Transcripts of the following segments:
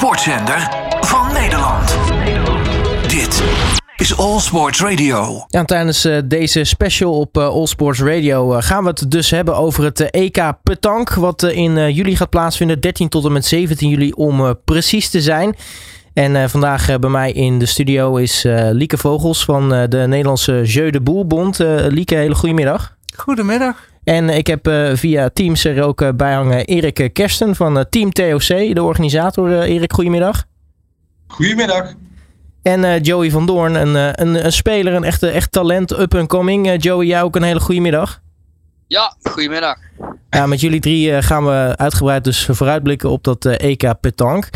sportzender van Nederland. Dit is All Sports Radio. Ja, tijdens uh, deze special op uh, All Sports Radio uh, gaan we het dus hebben over het EK Petank. Wat in juli gaat plaatsvinden, 13 tot en met 17 juli om precies te zijn. En vandaag bij mij in de studio is Lieke Vogels van de Nederlandse Jeu de Boelbond. Lieke, hele goedemiddag. Goedemiddag. En ik heb uh, via Teams er ook uh, bij hangen Erik Kersten van uh, Team TOC, de organisator. Erik, goedemiddag. Goedemiddag. En Joey van Doorn, een, een, een, speler, een echte echt talent, up and coming. Joey, jou ook een hele goede middag. Ja, goedemiddag. Ja, met jullie drie gaan we uitgebreid dus vooruitblikken op dat EK Petank.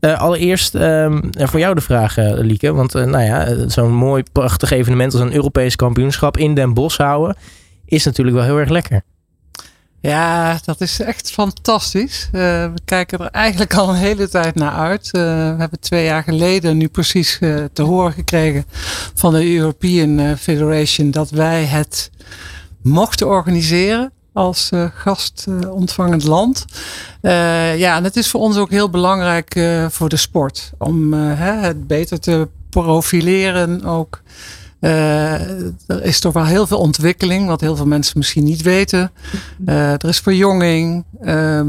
allereerst um, voor jou de vraag, Lieke. Want nou ja, zo'n mooi, prachtig evenement als een Europees kampioenschap in Den Bosch houden is natuurlijk wel heel erg lekker. Ja, dat is echt fantastisch. Uh, we kijken er eigenlijk al een hele tijd naar uit. Uh, we hebben twee jaar geleden nu precies uh, te horen gekregen van de European Federation dat wij het mochten organiseren als gastontvangend land. ja, en het is voor ons ook heel belangrijk voor de sport om het beter te profileren ook. Uh, er is toch wel heel veel ontwikkeling, wat heel veel mensen misschien niet weten. Uh, er is verjonging. Uh,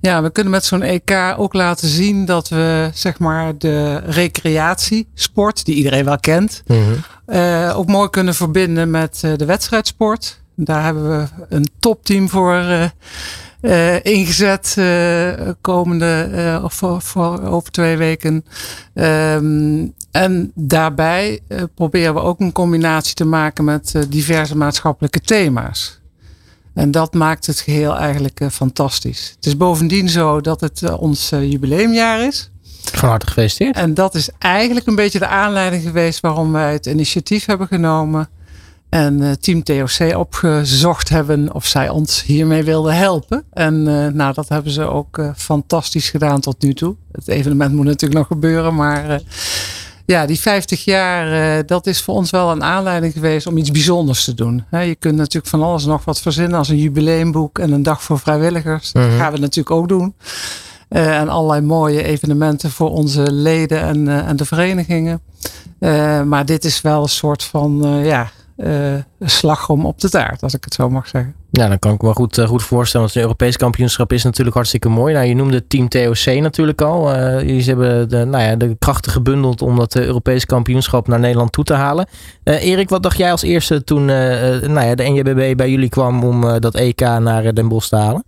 ja, we kunnen met zo'n EK ook laten zien dat we zeg maar de recreatiesport, die iedereen wel kent, mm -hmm. ook mooi kunnen verbinden met de wedstrijdsport. Daar hebben we een topteam voor uh, ingezet uh, komende of voor, voor, over twee weken. Um, en daarbij proberen we ook een combinatie te maken met diverse maatschappelijke thema's. En dat maakt het geheel eigenlijk fantastisch. Het is bovendien zo dat het ons jubileumjaar is. Van harte gefeliciteerd. En dat is eigenlijk een beetje de aanleiding geweest waarom wij het initiatief hebben genomen en uh, Team TOC opgezocht hebben of zij ons hiermee wilden helpen. En uh, nou, dat hebben ze ook uh, fantastisch gedaan tot nu toe. Het evenement moet natuurlijk nog gebeuren, maar ja, die 50 jaar, dat is voor ons wel een aanleiding geweest om iets bijzonders te doen. je kunt natuurlijk van alles nog wat verzinnen als een jubileumboek en een dag voor vrijwilligers. Dat mhm. gaan we natuurlijk ook doen. en allerlei mooie evenementen voor onze leden en, en de verenigingen. maar dit is wel een soort van, ja, uh, slagroom op de taart, als ik het zo mag zeggen. Ja, dan kan ik me goed, uh, goed voorstellen. Want het Europees kampioenschap is natuurlijk hartstikke mooi. Nou, je noemde Team TOC natuurlijk al. Uh, jullie hebben de, nou ja, de krachten gebundeld om dat Europees kampioenschap naar Nederland toe te halen. Erik, wat dacht jij als eerste toen nou ja, de NJBB bij jullie kwam om dat EK naar Den Bosch te halen?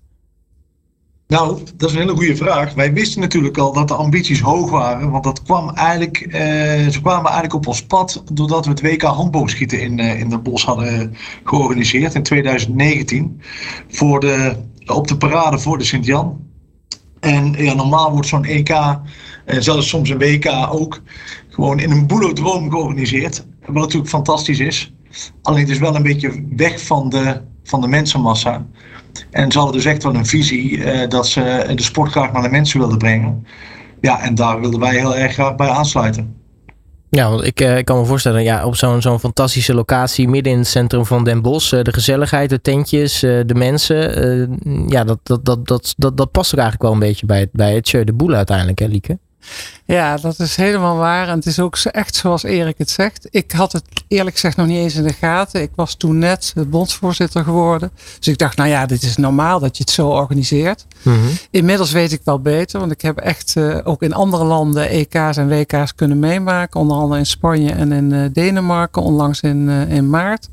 Nou, dat is een hele goede vraag. Wij wisten natuurlijk al dat de ambities hoog waren. Want dat kwam eigenlijk, eh, ze kwamen eigenlijk op ons pad doordat we het WK handboogschieten in, uh, in de bos hadden georganiseerd in 2019. Voor de, op de parade voor de Sint-Jan. En ja, normaal wordt zo'n EK, en eh, zelfs soms een WK ook, gewoon in een boelodroom georganiseerd. Wat natuurlijk fantastisch is. Alleen het is wel een beetje weg van de, van de mensenmassa. En ze hadden dus echt wel een visie uh, dat ze de sport graag naar de mensen wilden brengen. Ja, en daar wilden wij heel erg graag bij aansluiten. Ja, want ik, uh, ik kan me voorstellen, ja, op zo'n zo'n fantastische locatie midden in het centrum van Den Bosch, uh, de gezelligheid, de tentjes, de mensen, ja, dat, dat, dat, dat, dat, dat past ook eigenlijk wel een beetje bij het, bij het Jeu de Boel uiteindelijk, hè Lieke? Ja, dat is helemaal waar. En het is ook echt zoals Erik het zegt. Ik had het eerlijk gezegd nog niet eens in de gaten. Ik was toen net bondsvoorzitter geworden. Dus ik dacht, nou ja, dit is normaal dat je het zo organiseert. Mhm. Inmiddels weet ik wel beter. Want ik heb echt uh, ook in andere landen EK's en WK's kunnen meemaken. Onder andere in Spanje en in uh, Denemarken. Onlangs in, uh, in maart.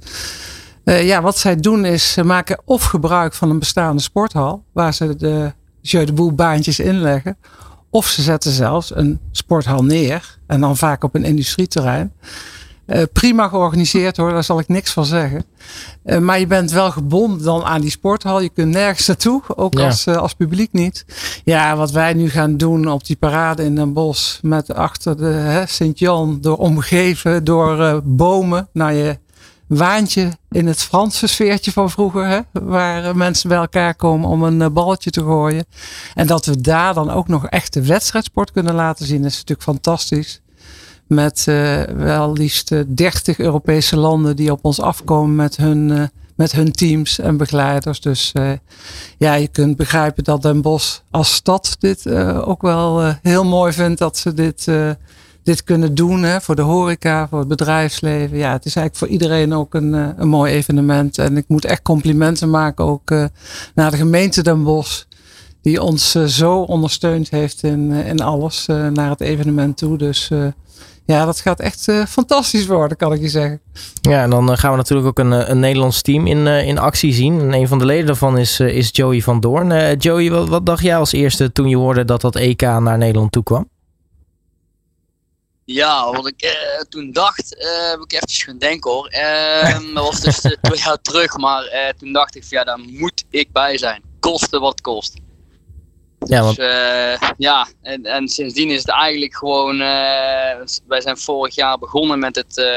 ja, wat zij doen is, ze maken of gebruik van een bestaande sporthal. Waar ze de Jeu de Boel baantjes inleggen of ze zetten zelfs een sporthal neer. En dan vaak op een industrieterrein. Uh, prima georganiseerd hoor, daar zal ik niks van zeggen. Uh, maar je bent wel gebonden dan aan die sporthal. Je kunt nergens naartoe, ook als, uh, als publiek niet. Ja, wat wij nu gaan doen op die parade in Den Bosch. Met achter de Sint-Jan, door omgeven door bomen. Nou, je waantje in het Franse sfeertje van vroeger. Hè? Waar mensen bij elkaar komen om een eh, balletje te gooien. En dat we daar dan ook nog echt de wedstrijdsport kunnen laten zien. is natuurlijk fantastisch. Met uh, wel liefst 30 Europese landen die op ons afkomen met hun uh, met hun teams en begeleiders. Dus ja, je kunt begrijpen dat Den Bosch als stad dit ook wel heel mooi vindt dat ze dit dit kunnen doen hè, voor de horeca, voor het bedrijfsleven. Ja, het is eigenlijk voor iedereen ook een, eh, een mooi evenement. En ik moet echt complimenten maken ook uh, naar de gemeente Den Bosch. Die ons uh, zo ondersteund heeft in, in alles naar het evenement toe. Dus ja, dat gaat echt fantastisch worden, kan ik je zeggen. Ja, en dan gaan we natuurlijk ook een, een Nederlands team in, in actie zien. En een van de leden daarvan is, is Joey van Doorn. Joey, wat, wat dacht jij als eerste toen je hoorde dat dat EK naar Nederland toe kwam? Ja, wat ik uh, toen dacht, uh, heb ik eventjes gaan denken hoor. Uh, dat was dus twee jaar terug, maar eh, toen dacht ik van ja, daar moet ik bij zijn. Koste wat kost. Ja, dus, ja en, en sindsdien is het eigenlijk gewoon, wij zijn vorig jaar begonnen met het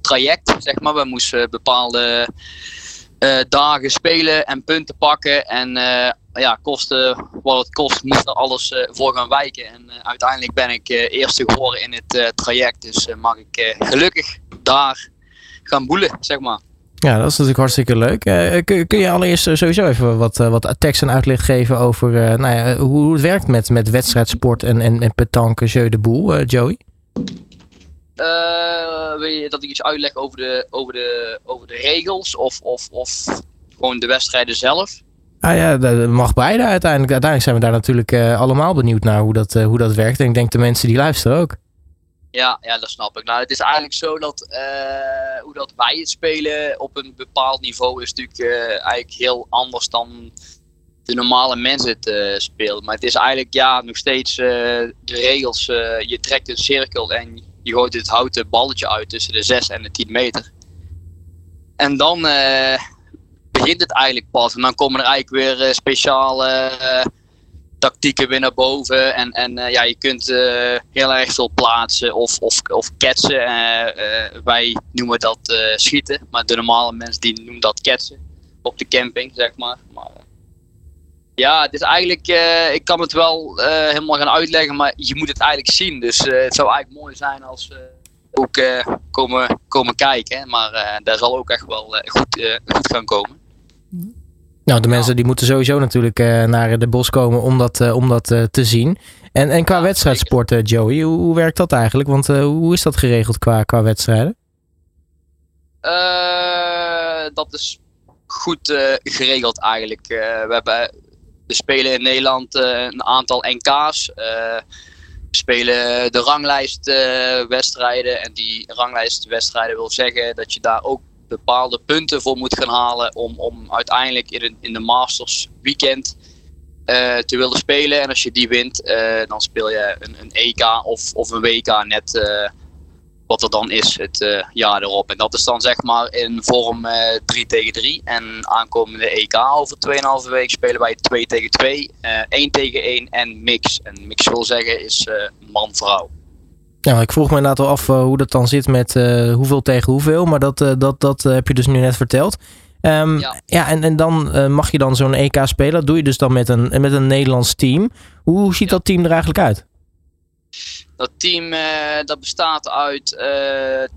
traject, zeg maar. We moesten bepaalde dagen spelen en punten pakken en ja, kosten wat het kost, moest er alles uh, voor gaan wijken. En uh, uiteindelijk ben ik uh, eerste geworden in het traject. Dus mag ik gelukkig daar gaan boelen, zeg maar. Ja, dat is natuurlijk hartstikke leuk. Kun, kun, je allereerst sowieso even wat, wat tekst en uitleg geven over nou ja, hoe, hoe, het werkt met, met wedstrijdsport en, en, en petanque, jeu de boel, Joey? wil je dat ik iets uitleg over de, over de, over de regels of, of, of gewoon de wedstrijden zelf? Ah ja, dat mag beide uiteindelijk. Uiteindelijk zijn we daar natuurlijk uh, allemaal benieuwd naar hoe dat, uh, hoe dat werkt. En ik denk de mensen die luisteren ook. Ja, ja, dat snap ik. Nou, het is eigenlijk zo dat uh, hoe dat wij het spelen op een bepaald niveau is natuurlijk eigenlijk heel anders dan de normale mensen het spelen. Maar het is eigenlijk ja, nog steeds de regels. je trekt een cirkel en je gooit het houten balletje uit tussen de 6 en de 10 meter. En dan begint het eigenlijk pas. En dan komen er eigenlijk weer uh, speciale uh, tactieken weer naar boven. En, en uh, ja, je kunt heel erg veel plaatsen of, of, of ketsen. wij noemen dat schieten, maar de normale mensen die noemen dat ketsen. Op de camping, zeg maar. maar ja, het is eigenlijk, ik kan het wel helemaal gaan uitleggen, maar je moet het eigenlijk zien. Dus het zou eigenlijk mooi zijn als ook komen, komen kijken. Maar daar zal ook echt wel goed, goed gaan komen. Nou, de mensen die moeten sowieso natuurlijk uh, naar de bos komen om dat, uh, om dat uh, te zien. En, en qua ja, wedstrijdsport, Joey, hoe, hoe, werkt dat eigenlijk? Want hoe is dat geregeld qua, qua wedstrijden? dat is goed geregeld eigenlijk. we, hebben, we spelen in Nederland een aantal NK's. we spelen de ranglijstwedstrijden. en die ranglijstwedstrijden wil zeggen dat je daar ook bepaalde punten voor moet gaan halen om, om uiteindelijk in, in de Masters weekend uh, te willen spelen. En als je die wint, uh, dan speel je een, een, EK of, of een WK net uh, wat er dan is het jaar erop. En dat is dan zeg maar in vorm 3 tegen 3. En aankomende EK over 2,5 weken spelen wij 2 tegen 2, 1 tegen 1 en mix. En mix wil zeggen is man-vrouw. Ja, ik vroeg me inderdaad al af uh, hoe dat dan zit met uh, hoeveel tegen hoeveel. Maar dat, uh, dat, dat heb je dus nu net verteld. Um, ja. ja, en, en dan mag je dan zo'n EK spelen. Dat doe je dus dan met een, met een Nederlands team. Hoe ziet ja. dat team er eigenlijk uit? Dat team dat bestaat uit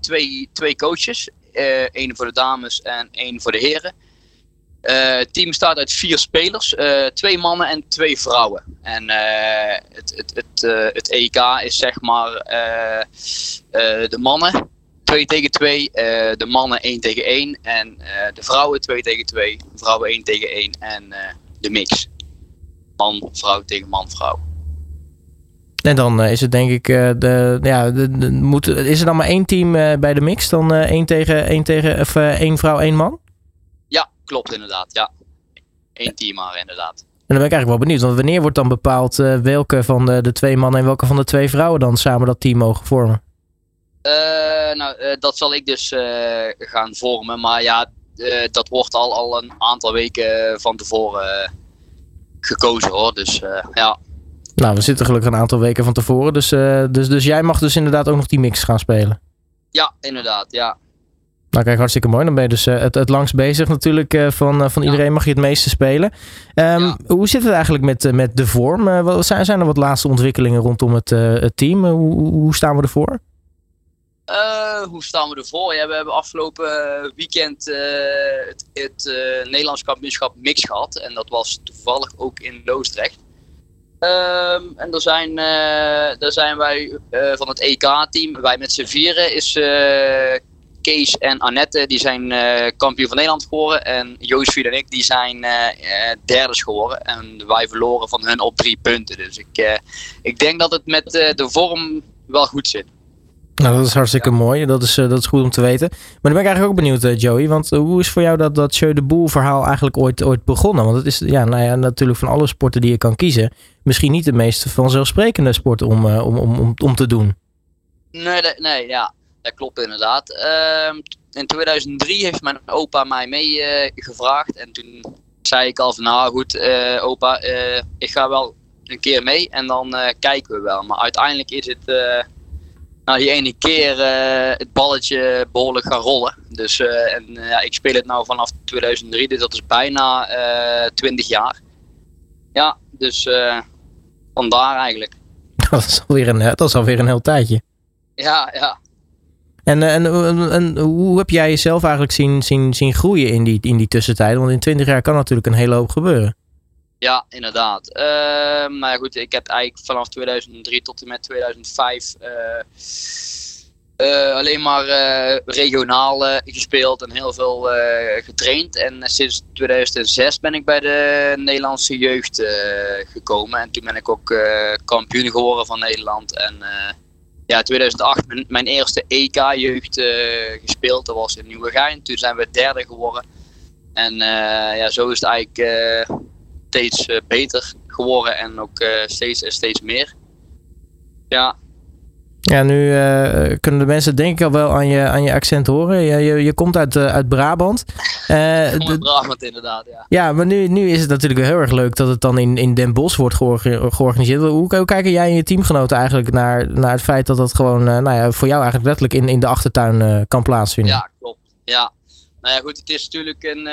twee, twee coaches. Eén voor de dames en één voor de heren. Uh, het team bestaat uit vier spelers, uh, twee mannen en twee vrouwen. En uh, het, het, het, het, EK is zeg maar de mannen 2 tegen 2, de mannen 1 tegen 1 en de vrouwen 2 tegen 2, vrouwen 1 tegen 1 en de mix. Man, vrouw tegen man, vrouw. En dan is het denk ik, de, ja, de, de, moet, is er dan maar één team bij de mix? Dan één tegen, één tegen, of één vrouw, één man? Klopt inderdaad, ja. Eén team maar inderdaad. En dan ben ik eigenlijk wel benieuwd, want wanneer wordt dan bepaald uh, welke van de, de twee mannen en welke van de twee vrouwen dan samen dat team mogen vormen? Uh, nou, uh, dat zal ik dus gaan vormen, maar ja, dat wordt al, al een aantal weken van tevoren gekozen hoor, dus ja. Nou, we zitten gelukkig een aantal weken van tevoren, dus, dus, dus jij mag dus inderdaad ook nog die mix gaan spelen? Ja, inderdaad, ja. Nou kijk, hartstikke mooi. Dan ben je dus uh, het, het langst bezig natuurlijk. Uh, van, uh, van iedereen mag je het meeste spelen. Um, ja. Hoe zit het eigenlijk met, met de vorm? wat zijn, zijn er wat laatste ontwikkelingen rondom het, het team? Hoe, hoe staan we ervoor? Uh, hoe staan we ervoor? Ja, we hebben afgelopen weekend uh, het, het uh, Nederlands kampioenschap mix gehad. En dat was toevallig ook in Loosdrecht. Um, en daar zijn, daar zijn wij van het EK-team, wij met z'n vieren, is Kees en Annette, die zijn kampioen van Nederland geworden. En Joost en ik, die zijn derde geworden. En wij verloren van hun op drie punten. Dus ik, ik denk dat het met de vorm wel goed zit. Nou, dat is hartstikke mooi. Dat is, uh, dat is goed om te weten. Maar dan ben ik eigenlijk ook benieuwd, uh, Joey. Want hoe is voor jou dat, dat Jeu de Boel verhaal eigenlijk ooit, ooit begonnen? Want het is ja, nou ja, natuurlijk van alle sporten die je kan kiezen. Misschien niet de meest vanzelfsprekende sport om, om, om, om, om te doen. Nee, nee ja, dat klopt inderdaad. Ehm, in 2003 heeft mijn opa mij meegevraagd. en toen zei ik al van, nou goed, opa, ik ga wel een keer mee. En dan kijken we wel. Maar uiteindelijk is het nou, die ene keer uh, het balletje behoorlijk gaan rollen. Dus uh, en, uh, ja, ik speel het nou vanaf 2003, dus dat is bijna 20 jaar. Ja, dus vandaar eigenlijk. Dat is, alweer een, dat is alweer een heel tijdje. Ja, ja. En, en, en, hoe heb jij jezelf eigenlijk zien, zien, zien groeien in die, in die tussentijd? Want in 20 jaar kan natuurlijk een hele hoop gebeuren. Ja, inderdaad. Uh, maar goed, ik heb eigenlijk vanaf 2003 tot en met 2005 uh, uh, alleen maar eh, regionaal eh, gespeeld en heel veel getraind. En sinds 2006 ben ik bij de Nederlandse jeugd gekomen. En toen ben ik ook kampioen geworden van Nederland. En ja, 2008 mijn, mijn eerste EK-jeugd gespeeld. Dat was in Nieuwegein. Toen zijn we derde geworden. En ja, zo is het eigenlijk steeds uh, beter geworden en ook steeds en steeds meer. Ja. Ja, nu uh, kunnen de mensen denk ik al wel aan je, aan je accent horen. Je, je, je komt uit, uit Brabant. uit Brabant inderdaad, ja. Ja, maar nu, nu is het natuurlijk heel erg leuk dat het dan in, in Den Bosch wordt georganiseerd. Hoe, hoe kijken jij en je teamgenoten eigenlijk naar, naar het feit dat dat gewoon nou ja, voor jou eigenlijk letterlijk in, in de achtertuin kan plaatsvinden? Ja, klopt. Ja. Nou ja, goed, het is natuurlijk een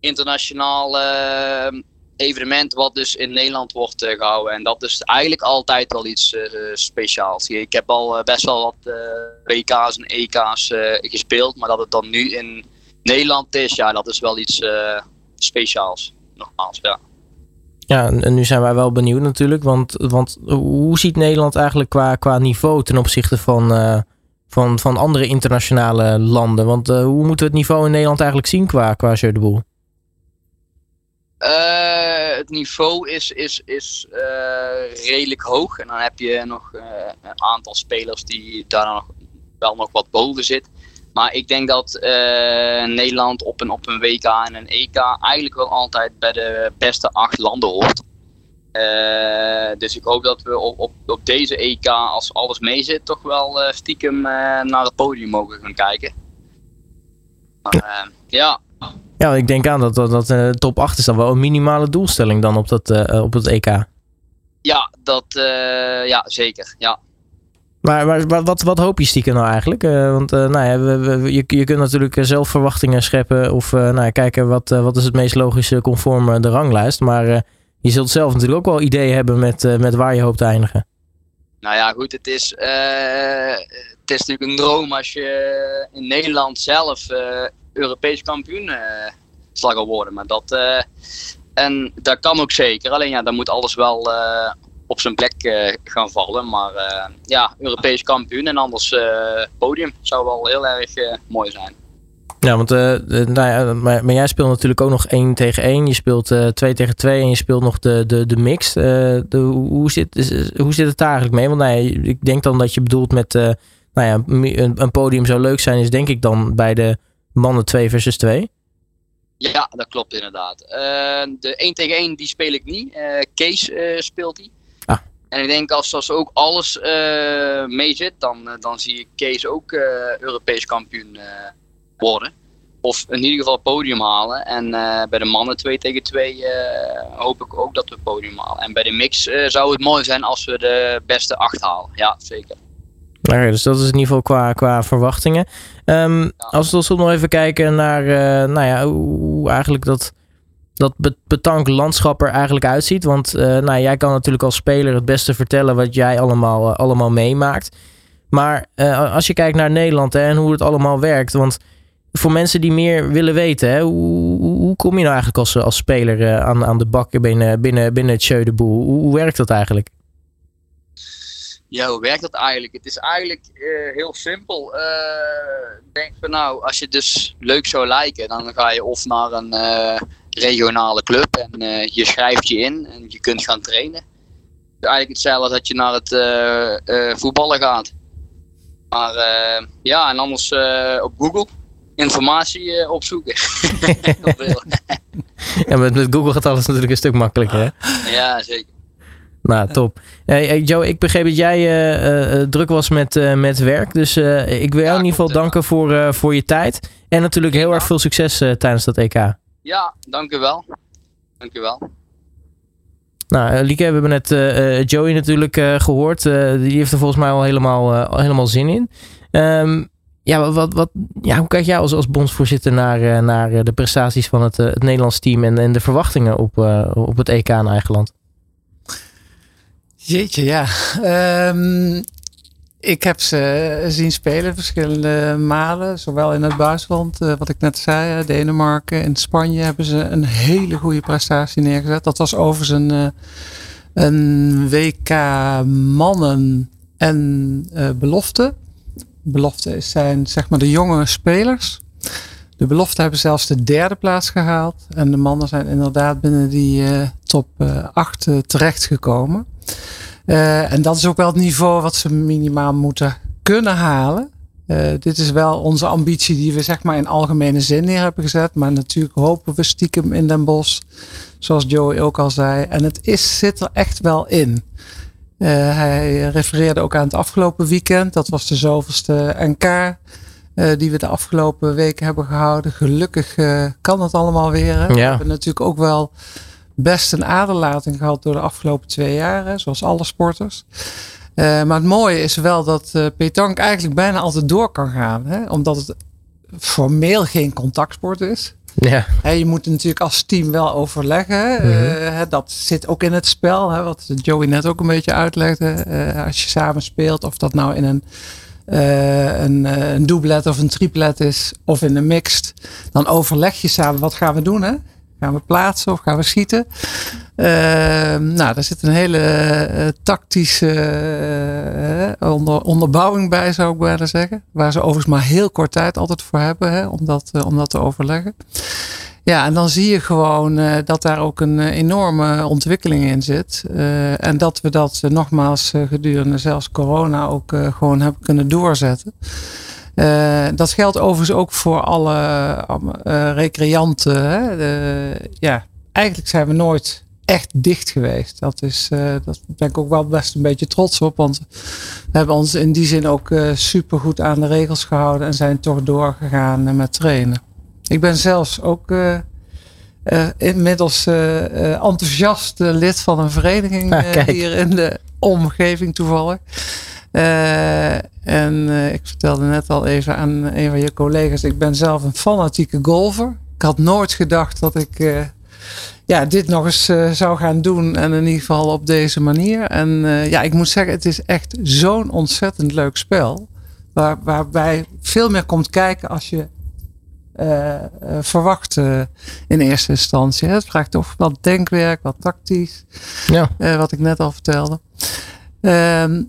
internationaal uh, evenement wat dus in Nederland wordt uh, gehouden. En dat is eigenlijk altijd wel iets uh, speciaals. Ik heb al best wel wat WK's en EK's gespeeld, maar dat het dan nu in Nederland is, ja, dat is wel iets speciaals. Nogmaals, ja. Ja, en nu zijn wij wel benieuwd natuurlijk, want, want hoe ziet Nederland eigenlijk qua, qua niveau ten opzichte van, van, van andere internationale landen? Want hoe moeten we het niveau in Nederland eigenlijk zien qua, qua Jeu de? Uh, het niveau is, is, is uh, redelijk hoog. En dan heb je nog uh, een aantal spelers die daar nog, wel nog wat boven zit. Maar ik denk dat Nederland op een, op een WK en een EK eigenlijk wel altijd bij de beste acht landen hoort. dus ik hoop dat we op, op, op deze EK, als alles mee zit, toch wel stiekem naar het podium mogen gaan kijken. Maar ja, ja, ik denk aan dat, dat, dat uh, top 8 is dan wel een minimale doelstelling dan op, dat, uh, op het EK. Ja, dat, uh, ja zeker. Ja. Maar, maar wat, wat hoop je stiekem nou eigenlijk? want nou ja, we, we, je, je kunt natuurlijk zelf verwachtingen scheppen of nou, kijken wat, wat is het meest logische conform de ranglijst. Maar je zult zelf natuurlijk ook wel ideeën hebben met, met waar je hoopt te eindigen. Nou ja, goed, het is, het is natuurlijk een droom als je in Nederland zelf Europees kampioen uh, zal gaan worden. Maar dat, uh, en dat kan ook zeker. Alleen ja, dan moet alles wel uh, op zijn plek gaan vallen. Maar ja, Europees kampioen en anders podium zou wel heel erg mooi zijn. Ja, want nou ja, maar, jij speelt natuurlijk ook nog 1 tegen 1. Je speelt 2 tegen 2 en je speelt nog de, de, de mix. hoe, zit, hoe zit het daar eigenlijk mee? Want nou ik denk dan dat je bedoelt met nou ja, een, een podium zou leuk zijn, is denk ik dan bij de mannen 2 versus 2? Ja, dat klopt inderdaad. Uh, de 1 tegen 1 die speel ik niet. Uh, Kees uh, speelt die. Ah. En ik denk als, als ook alles mee zit, dan, dan zie ik Kees ook Europees kampioen worden. Of in ieder geval podium halen. En bij de mannen 2 tegen 2 hoop ik ook dat we podium halen. En bij de mix zou het mooi zijn als we de beste 8 halen. Ja, zeker. Dus dat is in ieder geval qua, qua verwachtingen. Um, als we dan nog even kijken naar uh, nou ja, hoe eigenlijk dat, dat betanklandschap er eigenlijk uitziet. Want uh, nou, jij kan natuurlijk als speler het beste vertellen wat jij allemaal, uh, allemaal meemaakt. Maar als je kijkt naar Nederland hè, en hoe het allemaal werkt. Want voor mensen die meer willen weten, hè, hoe, hoe, kom je nou eigenlijk als, als speler aan, aan de bak binnen, binnen, binnen het Jeu de Boel? Hoe, hoe werkt dat eigenlijk? Ja, hoe werkt dat eigenlijk? Het is eigenlijk heel simpel. denk van nou, als je dus leuk zou lijken, dan ga je of naar een regionale club en je schrijft je in en je kunt gaan trainen. Het is eigenlijk hetzelfde als dat je naar het voetballen gaat. Maar ja, en anders op Google informatie opzoeken. ja, met, met Google gaat alles natuurlijk een stuk makkelijker. Hè? Ja, zeker. Nou, top. Hey, Joe, ik begreep dat jij uh, uh, druk was met, uh, met werk. Dus ik wil jou in ieder geval danken voor, voor je tijd. En natuurlijk heel erg veel succes tijdens dat EK. Ja, dank u wel. Dank u wel. Nou, Lieke, we hebben net Joey natuurlijk gehoord. die heeft er volgens mij al helemaal, al helemaal zin in. Um, ja, wat, wat, ja, hoe kijk jij als, als bondsvoorzitter naar, naar de prestaties van het, het Nederlands team en, en de verwachtingen op, op het EK in eigen land? Jeetje, ja. Um, ik heb ze zien spelen verschillende malen, zowel in het buitenland, uh, wat ik net zei, Denemarken en Spanje hebben ze een hele goede prestatie neergezet. Dat was overigens een, uh, een WK mannen en uh, belofte. Belofte zijn zeg maar de jonge spelers. De belofte hebben zelfs de derde plaats gehaald. En de mannen zijn inderdaad binnen die top 8 terechtgekomen. Uh, en dat is ook wel het niveau wat ze minimaal moeten kunnen halen. Uh, dit is wel onze ambitie die we zeg maar in algemene zin neer hebben gezet. Maar natuurlijk hopen we stiekem in Den Bosch. Zoals Joey ook al zei. En het is, zit er echt wel in. Uh, hij refereerde ook aan het afgelopen weekend. Dat was de zoveelste NK. die we de afgelopen weken hebben gehouden. Gelukkig kan het allemaal weer. Hè? Ja. We hebben natuurlijk ook wel best een aderlating gehad door de afgelopen twee jaar, zoals alle sporters. Uh, maar het mooie is wel dat uh, petanque eigenlijk bijna altijd door kan gaan. Hè? Omdat het formeel geen contactsport is. Ja. Je moet natuurlijk als team wel overleggen. Mm -hmm. uh, dat zit ook in het spel. Hè, wat Joey net ook een beetje uitlegde. als je samen speelt, of dat nou in een, een, een doublet of een triplet is. Of in een mixed. Dan overleg je samen wat gaan we doen. Hè? Gaan we plaatsen of gaan we schieten? Uh, nou, daar zit een hele uh, tactische uh, onder, onderbouwing bij, zou ik bijna zeggen. Waar ze overigens maar heel kort tijd altijd voor hebben hè, om, dat, om dat te overleggen. Ja, en dan zie je gewoon dat daar ook een enorme ontwikkeling in zit. en dat we dat nogmaals gedurende zelfs corona ook gewoon hebben kunnen doorzetten. Uh, dat geldt overigens ook voor alle uh, recreanten. Hè? ja, eigenlijk zijn we nooit echt dicht geweest. Dat is, uh, dat ben ik ook wel best een beetje trots op. Want we hebben ons in die zin ook super goed aan de regels gehouden en zijn toch doorgegaan met trainen. Ik ben zelfs ook inmiddels enthousiast lid van een vereniging hier in de omgeving toevallig. Uh, en uh, ik vertelde net al even aan een van je collega's, ik ben zelf een fanatieke golfer. Ik had nooit gedacht dat ik uh, ja, dit nog eens zou gaan doen. En in ieder geval op deze manier. En ja, ik moet zeggen, het is echt zo'n ontzettend leuk spel. Waar, waarbij veel meer komt kijken als je verwacht in eerste instantie. Het vraagt toch wat denkwerk, wat tactisch. Ja. wat ik net al vertelde. Ehm,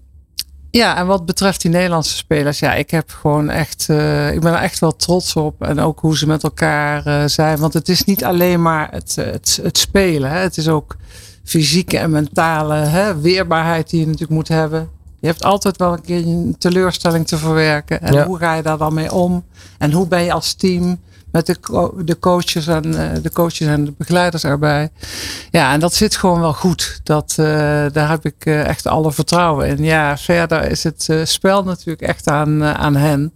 ja, en wat betreft die Nederlandse spelers, ja, ik heb gewoon echt, uh, ik ben er echt wel trots op. En ook hoe ze met elkaar uh, zijn. Want het is niet alleen maar het, het, het spelen. Hè. Het is ook fysieke en mentale hè, weerbaarheid die je natuurlijk moet hebben. Je hebt altijd wel een keer een teleurstelling te verwerken. En hoe ga je daar dan mee om? En hoe ben je als team? Met de, de, coaches en, uh, de coaches en de begeleiders erbij. Ja, en dat zit gewoon wel goed. Dat, uh, daar heb ik uh, echt alle vertrouwen in. Ja, verder is het spel natuurlijk echt aan, aan hen.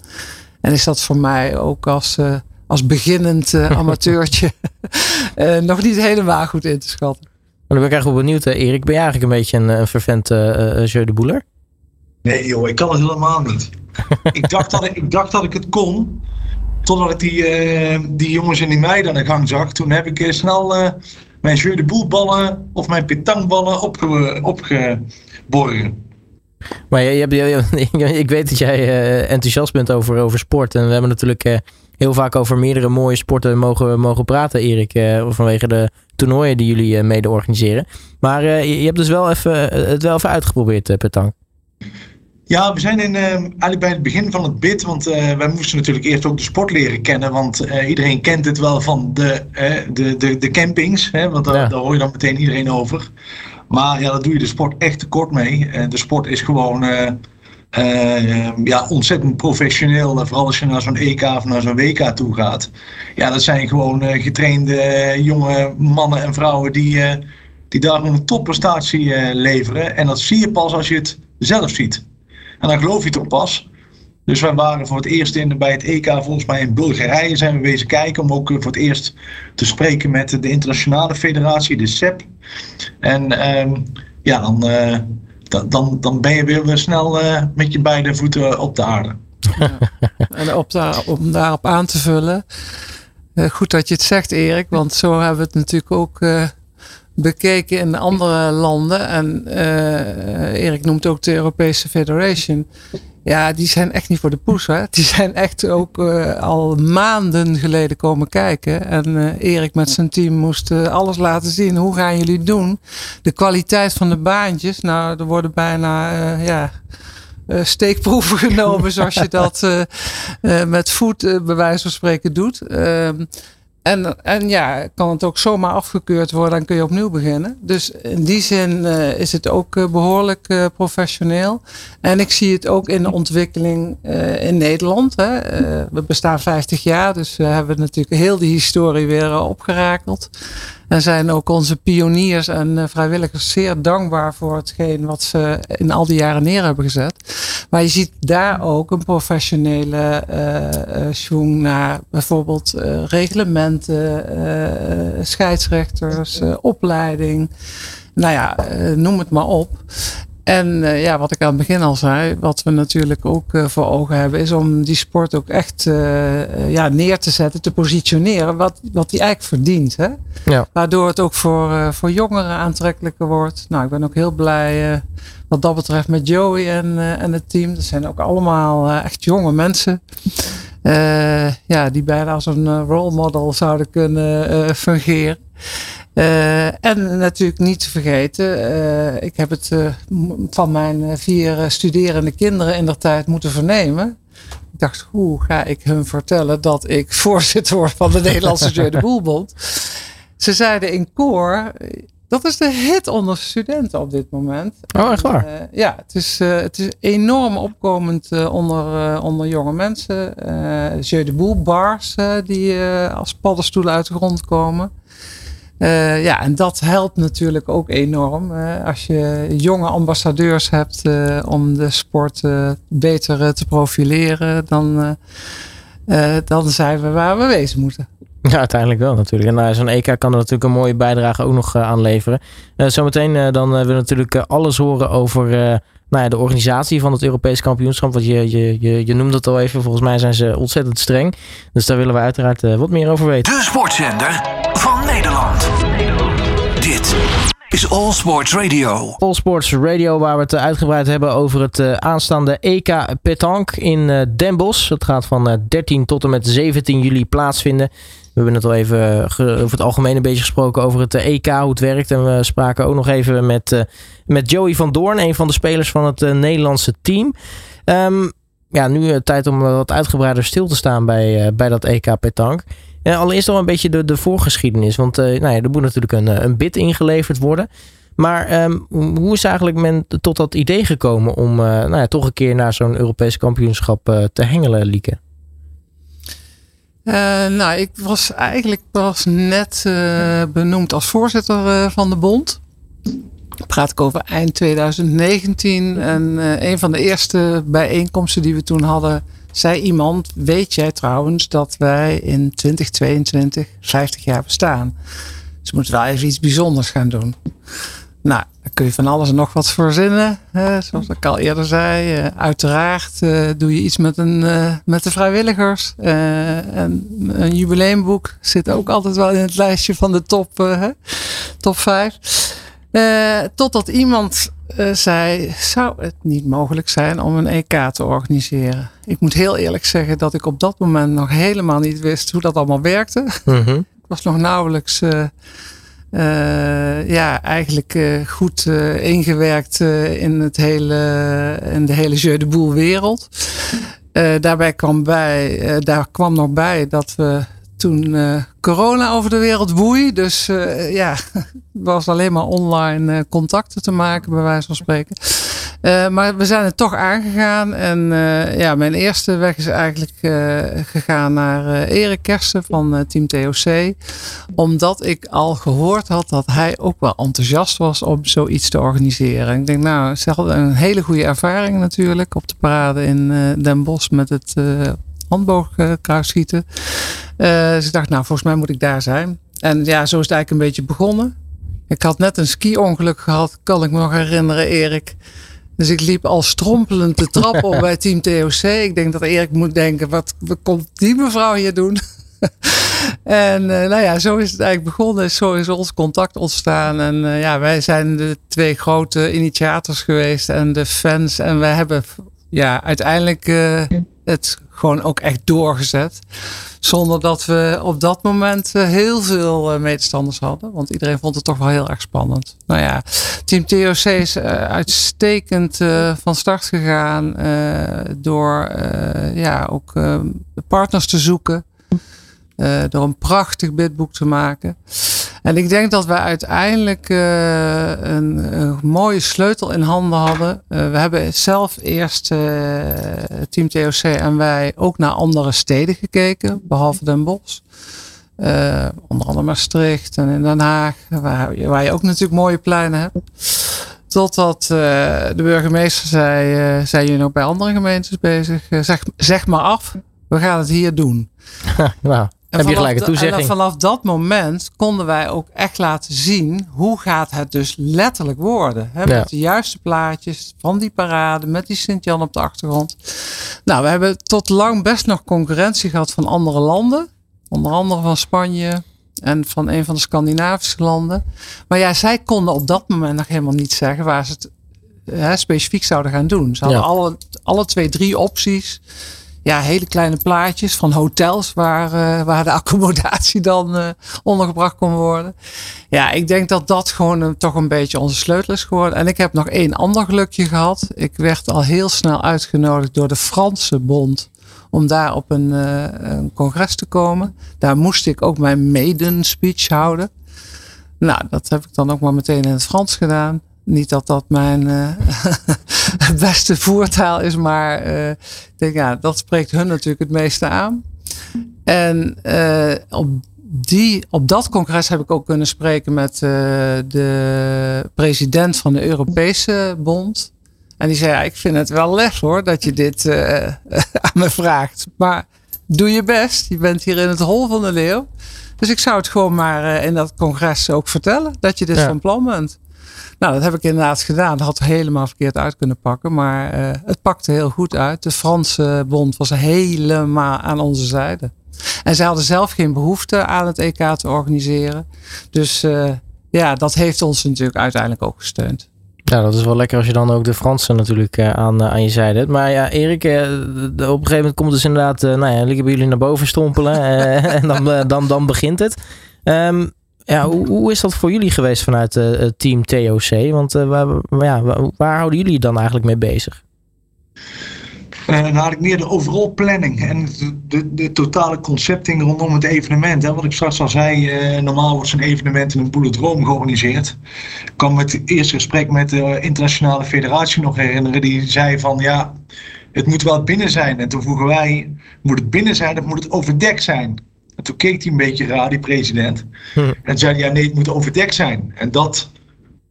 En is dat voor mij ook als, als beginnend amateurtje nog niet helemaal goed in te schatten. Maar dan ben ik eigenlijk wel benieuwd, Erik. Ben je eigenlijk een beetje een, een vervent Jeu de Boeler? Nee joh, ik kan het helemaal niet. ik, dacht dat ik, ik dacht dat ik het kon. Totdat ik die, uh, die jongens en die meiden aan de gang zag. Toen heb ik uh, snel uh, mijn jeu de boelballen of mijn petangballen opge opgeborgen. Maar je, je, ik weet dat jij enthousiast bent over, over sport. En we hebben natuurlijk heel vaak over meerdere mooie sporten mogen, mogen praten, Erik. Vanwege de toernooien die jullie mede organiseren. Maar je hebt dus wel even, het wel even uitgeprobeerd, Petang. Ja, we zijn in, eigenlijk bij het begin van het bid, want wij moesten natuurlijk eerst ook de sport leren kennen. Want iedereen kent het wel van de, de, de, de campings, hè, want daar, ja. daar hoor je dan meteen iedereen over. Maar ja, daar doe je de sport echt tekort mee. De sport is gewoon ja, ontzettend professioneel. Vooral als je naar zo'n EK of naar zo'n WK toe gaat. Ja, dat zijn gewoon getrainde jonge mannen en vrouwen die, die daar een topprestatie leveren. En dat zie je pas als je het zelf ziet. En dan geloof je ook pas. Dus wij waren voor het eerst in, bij het EK volgens mij in Bulgarije zijn we wezen kijken om ook voor het eerst te spreken met de internationale federatie, de SEP. En um, ja, dan, uh, dan, dan ben je weer snel uh, met je beide voeten op de aarde. En op om daarop aan te vullen, goed dat je het zegt Erik, want zo hebben we het natuurlijk ook bekeken in andere landen. En Erik noemt ook de Europese Federation. Ja, die zijn echt niet voor de poes. Hè? Die zijn echt ook uh, al maanden geleden komen kijken. En Erik met zijn team moest alles laten zien. Hoe gaan jullie doen? De kwaliteit van de baantjes. Nou, er worden bijna ja, steekproeven genomen. zoals je dat met voet bij wijze van spreken doet. En, en ja, kan het ook zomaar afgekeurd worden, dan kun je opnieuw beginnen. Dus in die zin uh, is het ook uh, behoorlijk uh, professioneel. En ik zie het ook in de ontwikkeling in Nederland. Hè. we bestaan 50 jaar, dus we hebben natuurlijk heel die historie weer opgerakeld. En zijn ook onze pioniers en uh, vrijwilligers zeer dankbaar voor hetgeen wat ze in al die jaren neer hebben gezet. Maar je ziet daar ook een professionele uh naar bijvoorbeeld reglementen, scheidsrechters, opleiding. Nou ja, noem het maar op. En uh, ja, wat ik aan het begin al zei, wat we natuurlijk ook uh, voor ogen hebben, is om die sport ook echt uh, ja, neer te zetten, te positioneren, wat, wat die eigenlijk verdient. Hè? Ja. Waardoor het ook voor, voor jongeren aantrekkelijker wordt. Nou, ik ben ook heel blij wat dat betreft met Joey en, en het team. Dat zijn ook allemaal echt jonge mensen. ja, die bijna als een role model zouden kunnen fungeren. Uh, en natuurlijk niet te vergeten, uh, ik heb het uh, van mijn vier studerende kinderen in de tijd moeten vernemen. Ik dacht, hoe ga ik hun vertellen dat ik voorzitter word van de Nederlandse Jeu de Boelbond? Ze zeiden in koor, dat is de hit onder studenten op dit moment. Oh, echt waar? ja, het is, het is enorm opkomend onder, onder jonge mensen. Jeu de Boel bars die als paddenstoelen uit de grond komen. Uh, ja, en dat helpt natuurlijk ook enorm. Uh, als je jonge ambassadeurs hebt uh, om de sport beter te profileren, dan, dan zijn we waar we wezen moeten. Ja, uiteindelijk wel natuurlijk. En nou, zo'n EK kan er natuurlijk een mooie bijdrage ook nog aan leveren. zometeen dan willen we natuurlijk alles horen over nou ja, de organisatie van het Europees kampioenschap. Want je, je, je, je noemde het al even, volgens mij zijn ze ontzettend streng. Dus daar willen we uiteraard wat meer over weten. De sportzender van All Sports Radio. All Sports Radio, waar we het uitgebreid hebben over het uh, aanstaande EK Petank in uh, Den Bosch. Gaat van uh, 13 tot en met 17 juli plaatsvinden. We hebben het al even over het algemeen een beetje gesproken over het EK, hoe het werkt. En we spraken ook nog even met, met Joey van Doorn, een van de spelers van het Nederlandse team. Um, ja, nu tijd om wat uitgebreider stil te staan bij, bij dat EK Petank. Allereerst al een beetje de, de voorgeschiedenis. Want uh, nou ja, er moet natuurlijk een, eh, een bid ingeleverd worden. Maar um, hoe is eigenlijk men tot dat idee gekomen om uh, nou ja, toch een keer naar zo'n Europees kampioenschap te hengelen, Lieke? nou, ik was eigenlijk pas net benoemd als voorzitter van de bond. Praat ik over eind 2019. En een van de eerste bijeenkomsten die we toen hadden zei iemand, weet jij trouwens dat wij in 2022 50 jaar bestaan? Dus moeten wel even iets bijzonders gaan doen. Nou, daar kun je van alles en nog wat verzinnen. Hè, zoals ik al eerder zei. Uh, uiteraard uh, doe je iets met, een, uh, met de vrijwilligers. en een jubileumboek zit ook altijd wel in het lijstje van de top, top 5. totdat iemand uh, zei: Zou het niet mogelijk zijn om een EK te organiseren? Ik moet heel eerlijk zeggen dat ik op dat moment nog helemaal niet wist hoe dat allemaal werkte. Mhm. Ik was nog nauwelijks. Uh, uh, ja, eigenlijk uh, goed uh, ingewerkt in, het hele, in de hele Jeu de Boel wereld. daarbij kwam bij, daar kwam nog bij dat we toen corona over de wereld woei. Dus ja, was alleen maar online contacten te maken, bij wijze van spreken. Uh, maar we zijn het toch aangegaan. En uh, ja, mijn eerste weg is eigenlijk uh, gegaan naar Erik Kersen van Team TOC. Omdat ik al gehoord had dat hij ook wel enthousiast was om zoiets te organiseren. Ik denk, nou, een hele goede ervaring natuurlijk op de parade in Den Bosch met het handboogkruisschieten. dus ik dacht, nou, volgens mij moet ik daar zijn. En ja, zo is het eigenlijk een beetje begonnen. Ik had net een ski-ongeluk gehad, kan ik me nog herinneren, Erik. Dus ik liep al strompelend de trap op bij Team TOC. Ik denk dat Erik moet denken, wat, wat komt die mevrouw hier doen? en uh, nou ja, zo is het eigenlijk begonnen. Zo is ons contact ontstaan. En uh, ja, wij zijn de twee grote initiators geweest en de fans. En wij hebben ja, uiteindelijk uh, het gewoon ook echt doorgezet. Zonder dat we op dat moment heel veel medestanders hadden. Want iedereen vond het toch wel heel erg spannend. Nou ja, Team TOC is uitstekend van start gegaan. door ja, ook partners te zoeken. door een prachtig bidboek te maken. En ik denk dat we uiteindelijk uh, een, mooie sleutel in handen hadden. Uh, we hebben zelf eerst, uh, Team TOC en wij, ook naar andere steden gekeken, behalve Den Bosch. onder andere Maastricht en in Den Haag, waar, waar, je ook natuurlijk mooie pleinen hebt. Totdat de burgemeester zei, zijn jullie nog bij andere gemeentes bezig? zeg, zeg maar af, we gaan het hier doen. nou. En heb je gelijk een toezegging. En vanaf dat moment konden wij ook echt laten zien hoe gaat het dus letterlijk worden. Hè? Met de juiste plaatjes van die parade, met die Sint-Jan op de achtergrond. Nou, we hebben tot lang best nog concurrentie gehad van andere landen. Onder andere van Spanje en van een van de Scandinavische landen. Maar ja, zij konden op dat moment nog helemaal niet zeggen waar ze het hè, specifiek zouden gaan doen. Ze hadden ja. alle, alle twee, drie opties ja, hele kleine plaatjes van hotels waar, uh, waar de accommodatie dan uh, ondergebracht kon worden. Ja, ik denk dat dat gewoon een, toch een beetje onze sleutel is geworden. En ik heb nog één ander gelukje gehad. Ik werd al heel snel uitgenodigd door de Franse Bond om daar op een, een congres te komen. Daar moest ik ook mijn maiden speech houden. Nou, dat heb ik dan ook maar meteen in het Frans gedaan. Niet dat dat mijn uh, beste voertaal is, maar uh, ik denk, ja, dat spreekt hun natuurlijk het meeste aan. En uh, op, die, op dat congres heb ik ook kunnen spreken met de president van de Europese Bond. En die zei, ja, ik vind het wel lef hoor, dat je dit aan me vraagt. Maar doe je best, je bent hier in het hol van de leeuw. Dus ik zou het gewoon maar in dat congres ook vertellen, dat je dit ja. van plan bent. Nou, dat heb ik inderdaad gedaan. Dat had helemaal verkeerd uit kunnen pakken. Maar uh, het pakte heel goed uit. De Franse bond was helemaal aan onze zijde. En zij hadden zelf geen behoefte aan het EK te organiseren. Dus uh, ja, dat heeft ons natuurlijk uiteindelijk ook gesteund. Ja, dat is wel lekker als je dan ook de Fransen natuurlijk uh, aan, aan je zijde hebt. Maar ja, Erik, op een gegeven moment komt dus inderdaad, nou ja, liggen jullie naar boven strompelen. en dan, dan, dan begint het. Um, ja, hoe, is dat voor jullie geweest vanuit uh, team TOC? Want uh, waar, waar, houden jullie dan eigenlijk mee bezig? Uh, dan had ik meer de overall planning en de, de, de, totale concepting rondom het evenement. Hè. Wat ik straks al zei, normaal wordt zo'n evenement in een boelendroom georganiseerd. Ik kan me het eerste gesprek met de internationale federatie nog herinneren. Die zei van ja, het moet wel binnen zijn. En toen vroegen wij, moet het binnen zijn of moet het overdekt zijn? En toen keek hij een beetje raar, die president. Hm. En zei ja nee, het moet overdekt zijn. En dat,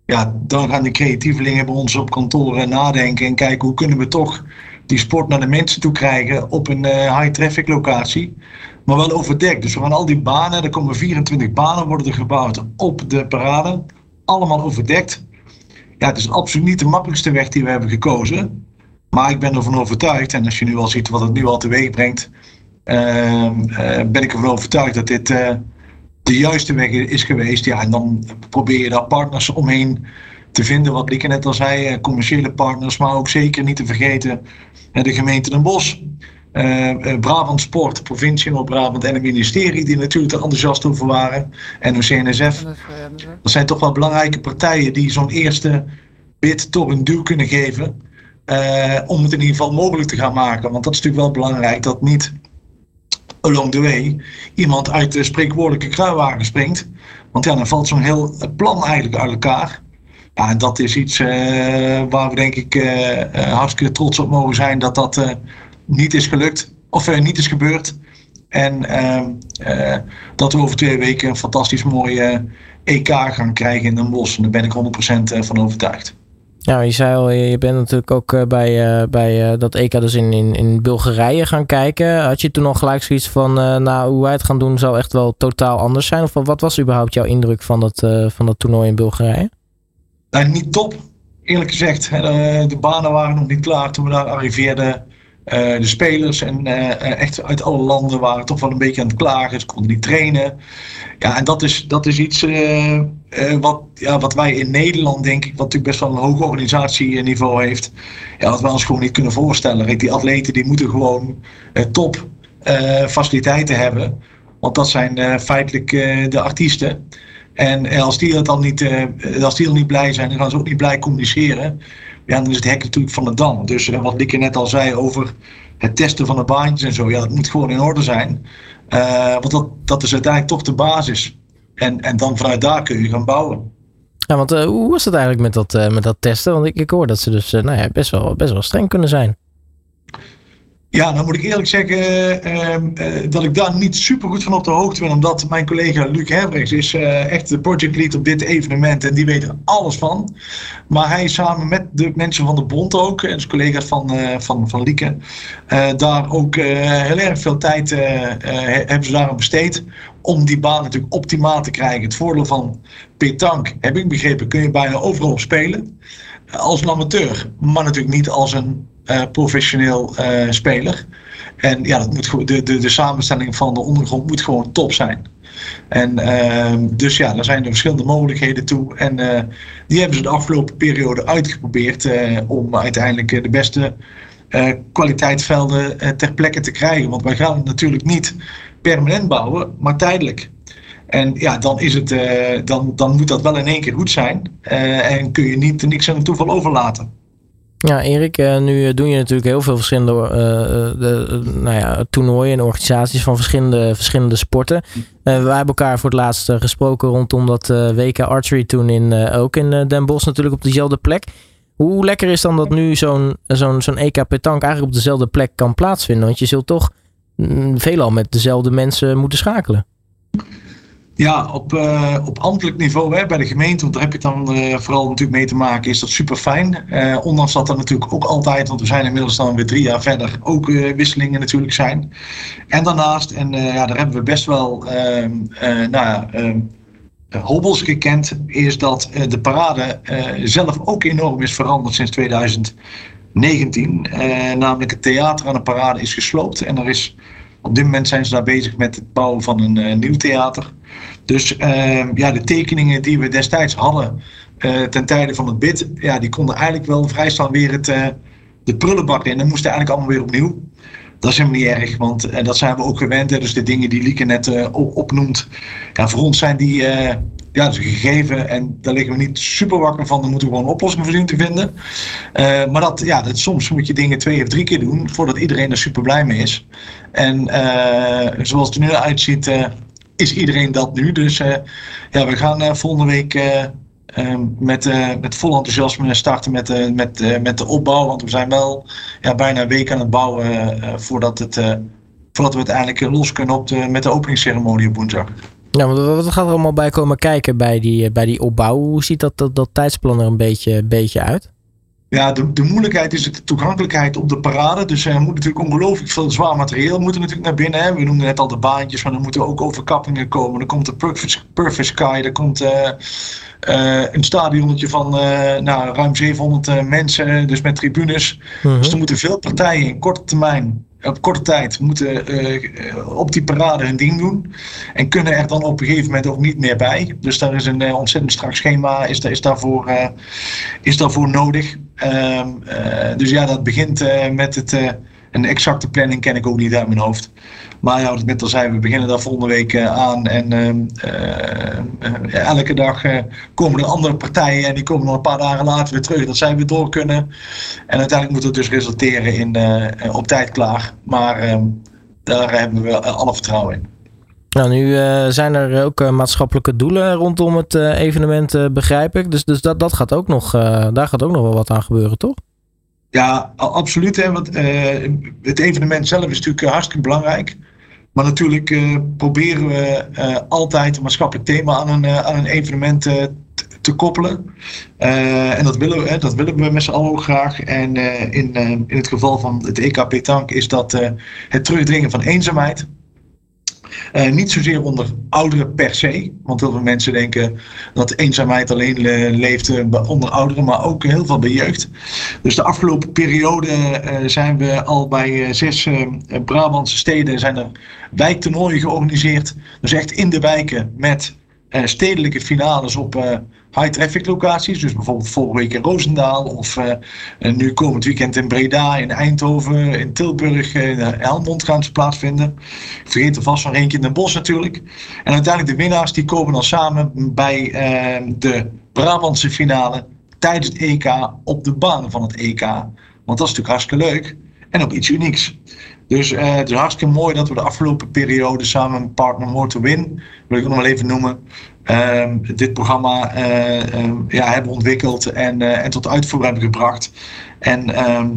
ja, dan gaan de creatievelingen bij ons op kantoor nadenken en kijken hoe kunnen we toch die sport naar de mensen toe krijgen op een uh, high traffic locatie. Maar wel overdekt. Dus we gaan al die banen, er komen 24 banen worden er gebouwd op de parade. Allemaal overdekt. Ja, het is absoluut niet de makkelijkste weg die we hebben gekozen. Maar ik ben ervan overtuigd, en als je nu al ziet wat het nu al teweeg brengt, ben ik ervan overtuigd dat dit uh, de juiste weg is geweest. Ja, en dan probeer je daar partners omheen te vinden. Wat Lieke net al zei, commerciële partners, maar ook zeker niet te vergeten de gemeente Den Bosch. Brabant Sport, provincie Noord-Brabant en het ministerie, die natuurlijk er enthousiast over waren. En NOC-NSF. Dat zijn toch wel belangrijke partijen die zo'n eerste bid toch een duw kunnen geven. om het in ieder geval mogelijk te gaan maken. Want dat is natuurlijk wel belangrijk dat niet along the way iemand uit de spreekwoordelijke kruiwagen springt. Want ja, dan valt zo'n heel plan eigenlijk uit elkaar. En dat is iets uh, waar we denk ik uh, hartstikke trots op mogen zijn dat dat niet is gelukt of niet is gebeurd. En ehm, dat we over twee weken een fantastisch mooie EK gaan krijgen in Den Bosch. En daar ben ik 100% van overtuigd. Nou, je zei al, je bent natuurlijk ook eh, bij, uh, bij uh, dat EK dus in, in, in Bulgarije gaan kijken. Had je toen al gelijk zoiets van, nou, hoe wij het gaan doen zou echt wel totaal anders zijn? Of wat was überhaupt jouw indruk van dat, van dat toernooi in Bulgarije? Nou, niet top, eerlijk gezegd. de banen waren nog niet klaar toen we daar arriveerden. De spelers en echt uit alle landen waren toch wel een beetje aan het klagen. Ze konden niet trainen. Ja, en dat is, dat is iets wat, ja, wat wij in Nederland, denk ik, wat natuurlijk best wel een hoog organisatieniveau heeft, ja, wat we ons gewoon niet kunnen voorstellen. Die atleten die moeten gewoon top faciliteiten hebben, want dat zijn feitelijk de artiesten. En als die, dat dan niet, als die dan niet blij zijn, dan gaan ze ook niet blij communiceren. Ja, dan is het hek natuurlijk van de dam. Dus wat Dikke net al zei over het testen van de baantjes en zo, ja, dat moet gewoon in orde zijn. Uh, want dat, dat is uiteindelijk toch de basis. En, en dan vanuit daar kun je gaan bouwen. Ja, want uh, hoe was het eigenlijk met dat, uh, met dat testen? Want ik, ik hoor dat ze dus nou ja, best, wel, best wel streng kunnen zijn. Ja, dan moet ik eerlijk zeggen uh, dat ik daar niet super goed van op de hoogte ben. Omdat mijn collega Luc Herbrechts is uh, echt de projectlead op dit evenement. En die weet er alles van. Maar hij samen met de mensen van de bond ook. En zijn collega's van, van, van Lieke. daar ook heel erg veel tijd hebben ze daarom besteed. Om die baan natuurlijk optimaal te krijgen. Het voordeel van petanque, heb ik begrepen, kun je bijna overal spelen. Als een amateur. Maar natuurlijk niet als een professioneel uh, speler. En ja, dat moet, de, de, de samenstelling van de ondergrond moet gewoon top zijn. En uh, dus ja, daar zijn er verschillende mogelijkheden toe. En uh, die hebben ze de afgelopen periode uitgeprobeerd om uiteindelijk de beste kwaliteitsvelden ter plekke te krijgen. Want wij gaan het natuurlijk niet permanent bouwen, maar tijdelijk. En ja, dan, is het, dan, dan moet dat wel in één keer goed zijn. en kun je niet niks aan het toeval overlaten. Ja, Erik, uh, nu doen je natuurlijk heel veel verschillende uh, de, nou ja, toernooien en organisaties van verschillende, verschillende sporten. wij hebben elkaar voor het laatst gesproken rondom dat WK Archery toen in, ook in Den Bosch natuurlijk op dezelfde plek. Hoe lekker is dan dat nu zo'n zo'n zo'n EK petank eigenlijk op dezelfde plek kan plaatsvinden? Want je zult toch mm, veelal met dezelfde mensen moeten schakelen. Ja, op, uh, op ambtelijk niveau hè, bij de gemeente, want daar heb je dan uh, vooral natuurlijk mee te maken, is dat super fijn. Uh, ondanks dat er natuurlijk ook altijd, want we zijn inmiddels dan weer drie jaar verder, ook wisselingen natuurlijk zijn. En daarnaast, en ja, daar hebben we best wel ehm, nou, ehm, hobbels gekend, is dat de parade zelf ook enorm is veranderd sinds 2019. namelijk het theater aan de parade is gesloopt en er is op dit moment zijn ze daar bezig met het bouwen van een nieuw theater. Dus uh, ja, de tekeningen die we destijds hadden uh, ten tijde van het bid, ja, die konden eigenlijk wel vrij snel weer het, uh, de prullenbak in. En moesten eigenlijk allemaal weer opnieuw. Dat is helemaal niet erg, want dat zijn we ook gewend. Hè. Dus de dingen die Lieke net opnoemt, ja, voor ons zijn die ja, gegeven en daar liggen we niet super wakker van. Dan moeten we gewoon een oplossing voor zien te vinden. Uh, maar dat, ja, dat, soms moet je dingen twee of drie keer doen voordat iedereen er super blij mee is. En uh, zoals het er nu uitziet, uh, is iedereen dat nu. Dus ja, we gaan volgende week met, met vol enthousiasme starten met, met, met de opbouw. Want we zijn wel ja, bijna een week aan het bouwen voordat, het, voordat we het eindelijk los kunnen op de, met de openingsceremonie op woensdag. Ja, wat gaat er allemaal bij komen kijken bij die, eh, bij die opbouw? Hoe ziet dat, dat, dat tijdsplan er een beetje, beetje uit? Ja, de, de moeilijkheid is de toegankelijkheid op de parade. Dus er moet natuurlijk ongelooflijk veel zwaar materieel moeten natuurlijk naar binnen. Hè. We noemden net al de baantjes, maar er moeten ook overkappingen komen. Dan komt de Perfect, perfect Sky, er komt uh, uh, een stadionnetje van uh, nou, ruim 700 mensen, dus met tribunes. -huh. Dus er moeten veel partijen in korte termijn op korte tijd moeten op die parade hun ding doen. En kunnen er dan op een gegeven moment ook niet meer bij. Dus daar is een ontzettend strak schema is, is, daarvoor, is daarvoor nodig. Ehm, dus ja, dat begint met het. een exacte planning ken ik ook niet uit mijn hoofd. Maar ja, wat ik net al zei, we beginnen daar volgende week eh, aan. En ehm, eh, eh, elke dag komen er andere partijen en die komen dan een paar dagen later weer terug. Dat zij weer door kunnen. En uiteindelijk moet het dus resulteren in op tijd klaar. Maar ehm, daar hebben we alle vertrouwen in. Nou, nu zijn er ook maatschappelijke doelen rondom het evenement, begrijp ik. Dus, dus dat, dat gaat ook nog, daar gaat ook nog wel wat aan gebeuren, toch? Ja, absoluut. Hè, want het evenement zelf is natuurlijk hartstikke belangrijk. Maar natuurlijk uh, proberen we uh, altijd een maatschappelijk thema aan een, uh, aan een evenement te koppelen. en dat willen, we, dat willen we met z'n allen ook graag. En in, in het geval van het EKP Tank is dat het terugdringen van eenzaamheid. Uh, niet zozeer onder ouderen per se, want heel veel mensen denken dat eenzaamheid alleen leeft uh, onder ouderen, maar ook heel veel bij jeugd. Dus de afgelopen periode zijn we al bij zes Brabantse steden zijn er wijktoernooien georganiseerd. Dus echt in de wijken met stedelijke finales op high traffic locaties. Dus bijvoorbeeld vorige week in Roosendaal of uh, nu komend weekend in Breda, in Eindhoven, in Tilburg, in Helmond gaan ze plaatsvinden. Vergeet er vast van eentje in Den Bosch natuurlijk. En uiteindelijk de winnaars die komen dan samen bij uh, de Brabantse finale tijdens het EK op de baan van het EK. Want dat is natuurlijk hartstikke leuk en ook iets unieks. Dus het is hartstikke mooi dat we de afgelopen periode samen met partner More to Win, wil ik nog maar even noemen, uh, dit programma uh, ja, hebben ontwikkeld en, uh, en tot uitvoer hebben gebracht. En ehm,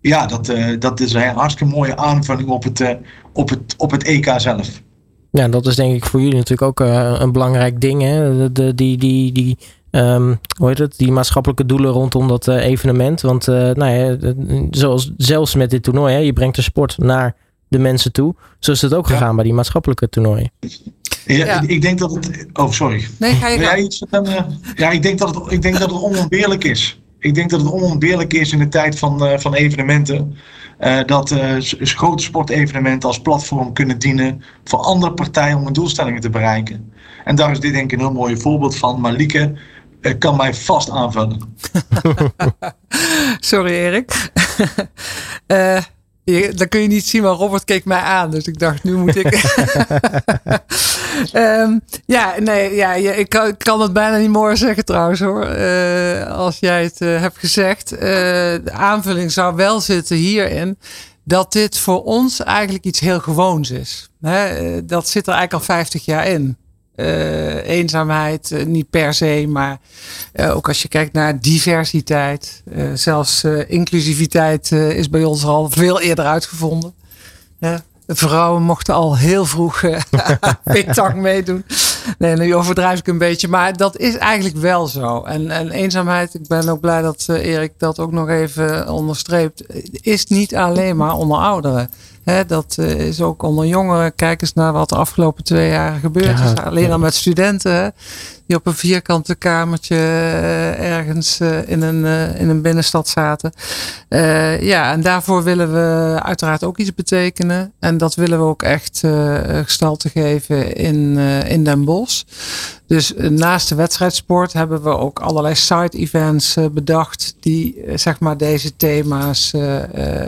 ja, dat, dat is een hartstikke mooie aanvulling op het, op het, op het EK zelf. Ja, dat is denk ik voor jullie natuurlijk ook een belangrijk ding. Hè? De, die, die, die, um, hoe heet het? die maatschappelijke doelen rondom dat evenement. Want nou ja, zoals zelfs met dit toernooi, hè, je brengt de sport naar de mensen toe. Zo is het ook gegaan bij die maatschappelijke toernooien. Ja, Ik denk dat het. Oh, sorry. Nee, ga je ja, iets, uh, ja, ik denk dat het, ik denk dat het onontbeerlijk is. Ik denk dat het onontbeerlijk is in de tijd van, uh, van evenementen. Uh, dat grote sportevenementen als platform kunnen dienen voor andere partijen om hun doelstellingen te bereiken. En daar is dit denk ik een heel mooi voorbeeld van. Maar Lieke kan mij vast aanvullen. Sorry Erik. Je, dan kun je niet zien, maar Robert keek mij aan. Dus ik dacht, nu moet ik. um, ja, nee, ja, ik, kan, ik kan het bijna niet meer zeggen trouwens hoor. Uh, als jij het uh, hebt gezegd. Uh, de aanvulling zou wel zitten hierin. Dat dit voor ons eigenlijk iets heel gewoons is. Hè? dat zit er eigenlijk al 50 jaar in. Uh, eenzaamheid, uh, niet per se, maar uh, ook als je kijkt naar diversiteit, zelfs inclusiviteit is bij ons al veel eerder uitgevonden. De vrouwen mochten al heel vroeg uh, meedoen. Nee, nu overdrijf ik een beetje. Maar dat is eigenlijk wel zo. En, en eenzaamheid, ik ben ook blij dat Erik dat ook nog even onderstreept. Is niet alleen maar onder ouderen. He, dat uh, is ook onder jongeren. Kijk eens naar wat de afgelopen twee jaar gebeurd ja, is. Alleen al met studenten op een vierkante kamertje uh, ergens uh, in, een, uh, in een binnenstad zaten. ja, en daarvoor willen we uiteraard ook iets betekenen. En dat willen we ook echt gestalte geven in, in Den Bosch. Dus naast de wedstrijdsport hebben we ook allerlei side events bedacht die zeg maar deze thema's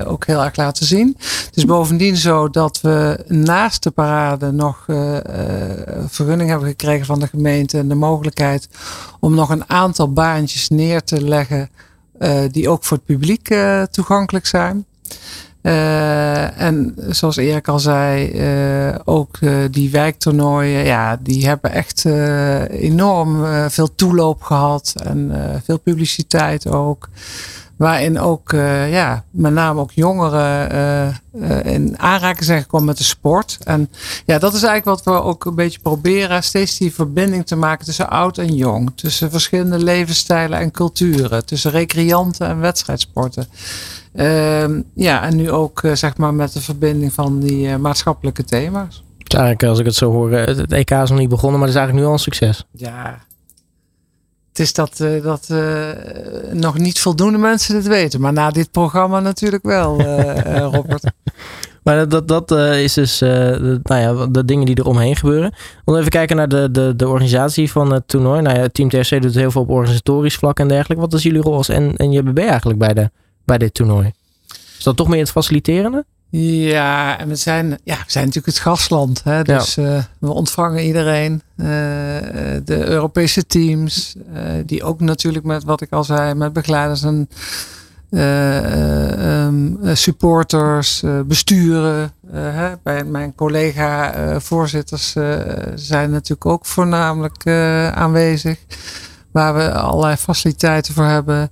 ook heel erg laten zien. Het is bovendien zo dat we naast de parade nog vergunning hebben gekregen van de gemeente en de mogelijkheid om nog een aantal baantjes neer te leggen uh, die ook voor het publiek uh, toegankelijk zijn. Uh, en zoals Erik al zei, ook die wijktoernooien, ja, die hebben echt enorm veel toeloop gehad en veel publiciteit ook. Waarin ook, uh, ja, met name ook jongeren uh, in aanraking zijn gekomen met de sport. En ja, dat is eigenlijk wat we ook een beetje proberen. Steeds die verbinding te maken tussen oud en jong. Tussen verschillende levensstijlen en culturen. Tussen recreanten en wedstrijdsporten. Ehm, ja, en nu ook zeg maar met de verbinding van die maatschappelijke thema's. Eigenlijk, als ik het zo hoor, het EK is nog niet begonnen, maar het is eigenlijk nu al een succes. Ja, het is dat, uh, dat uh, nog niet voldoende mensen het weten. Maar na dit programma natuurlijk wel, uh, Robert. Maar dat, dat uh, is dus de, nou ja, de dingen die er omheen gebeuren. Om even kijken naar de, de, de organisatie van het toernooi. Nou ja, Team TRC doet heel veel op organisatorisch vlak en dergelijke. Wat is jullie rol als NJBB eigenlijk bij, de, bij dit toernooi? Is dat toch meer het faciliterende? Ja, en we zijn, ja, we zijn natuurlijk het gastland. Hè? Dus ja. uh, we ontvangen iedereen. Uh, de Europese teams, uh, die ook natuurlijk met wat ik al zei, met begeleiders en um, supporters, besturen. Hè? Bij mijn collega voorzitters zijn natuurlijk ook voornamelijk aanwezig. Waar we allerlei faciliteiten voor hebben.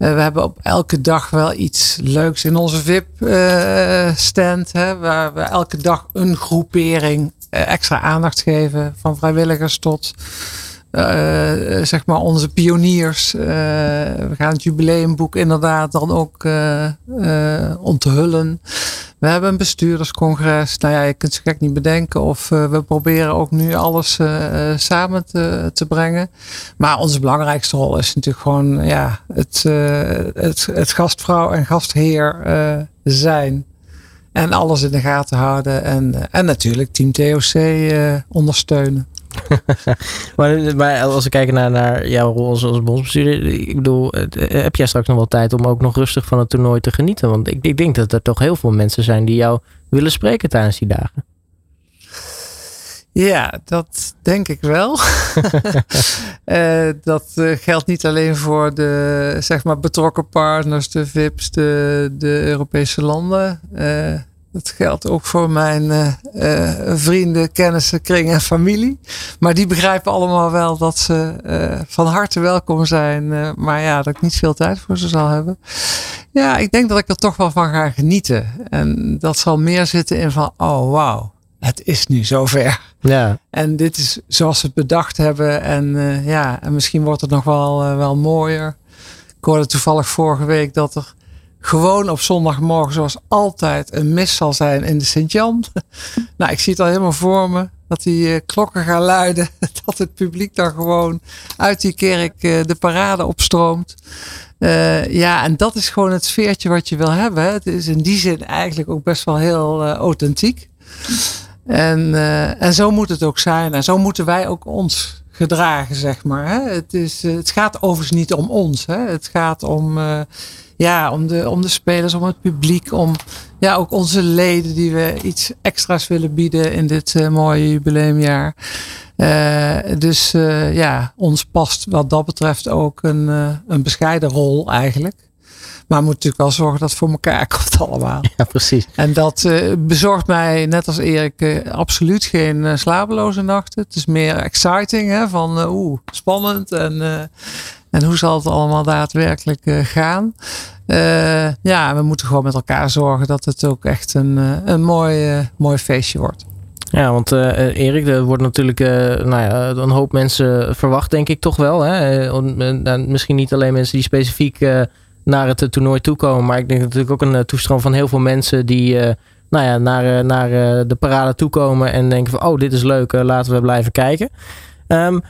Uh, we hebben op elke dag wel iets leuks in onze VIP-stand. Uh, waar we elke dag een groepering uh, extra aandacht geven. Van vrijwilligers tot zeg maar onze pioniers. we gaan het jubileumboek inderdaad dan ook onthullen. We hebben een bestuurderscongres. Nou ja, je kunt het gek niet bedenken. Of we proberen ook nu alles samen te, te brengen. Maar onze belangrijkste rol is natuurlijk gewoon ja, het, het, het gastvrouw en gastheer zijn. En alles in de gaten houden. En, en natuurlijk Team TOC ondersteunen. maar, maar, als we kijken naar, naar jouw rol als, als bondsbestuurder, ik bedoel, heb jij straks nog wel tijd om ook nog rustig van het toernooi te genieten? Want ik, ik denk dat er toch heel veel mensen zijn die jou willen spreken tijdens die dagen. Ja, dat denk ik wel. uh, dat uh, geldt niet alleen voor de zeg maar, betrokken partners, de VIP's, de, de Europese landen. Uh, dat geldt ook voor mijn uh, uh, vrienden, kennissen, kring en familie. Maar die begrijpen allemaal wel dat ze uh, van harte welkom zijn. maar ja, dat ik niet veel tijd voor ze zal hebben. Ja, ik denk dat ik er toch wel van ga genieten. En dat zal meer zitten in van, oh wauw, het is nu zover. Ja. En dit is zoals we het bedacht hebben. En ja, en misschien wordt het nog wel, wel mooier. Ik hoorde toevallig vorige week dat er gewoon op zondagmorgen zoals altijd een mis zal zijn in de Sint-Jan. nou, ik zie het al helemaal voor me. Dat die uh, klokken gaan luiden. Dat het publiek dan gewoon uit die kerk uh, de parade opstroomt. Uh, ja, en dat is gewoon het sfeertje wat je wil hebben. Het is in die zin eigenlijk ook best wel heel authentiek. En, en zo moet het ook zijn. En zo moeten wij ook ons gedragen, zeg maar. Hè. Het, is, het gaat overigens niet om ons. Hè. Het gaat om ja, om de, om de spelers, om het publiek, om ja, ook onze leden die we iets extra's willen bieden in dit uh, mooie jubileumjaar. Uh, dus uh, ja, ons past wat dat betreft ook een, een bescheiden rol eigenlijk. Maar we moeten natuurlijk wel zorgen dat het voor elkaar komt allemaal. Ja, precies. En dat bezorgt mij, net als Erik, absoluut geen slapeloze nachten. Het is meer exciting, hè, van oeh, spannend en en hoe zal het allemaal daadwerkelijk uh, gaan? Uh, ja, we moeten gewoon met elkaar zorgen dat het ook echt een, uh, een mooi, mooi feestje wordt. Ja, want Erik, er wordt natuurlijk nou ja, een hoop mensen verwacht, denk ik toch wel. Hè? misschien niet alleen mensen die specifiek naar het toernooi toekomen, maar ik denk natuurlijk ook een toestroom van heel veel mensen die nou ja, naar, naar de parade toekomen en denken van, oh, dit is leuk, laten we blijven kijken. Um,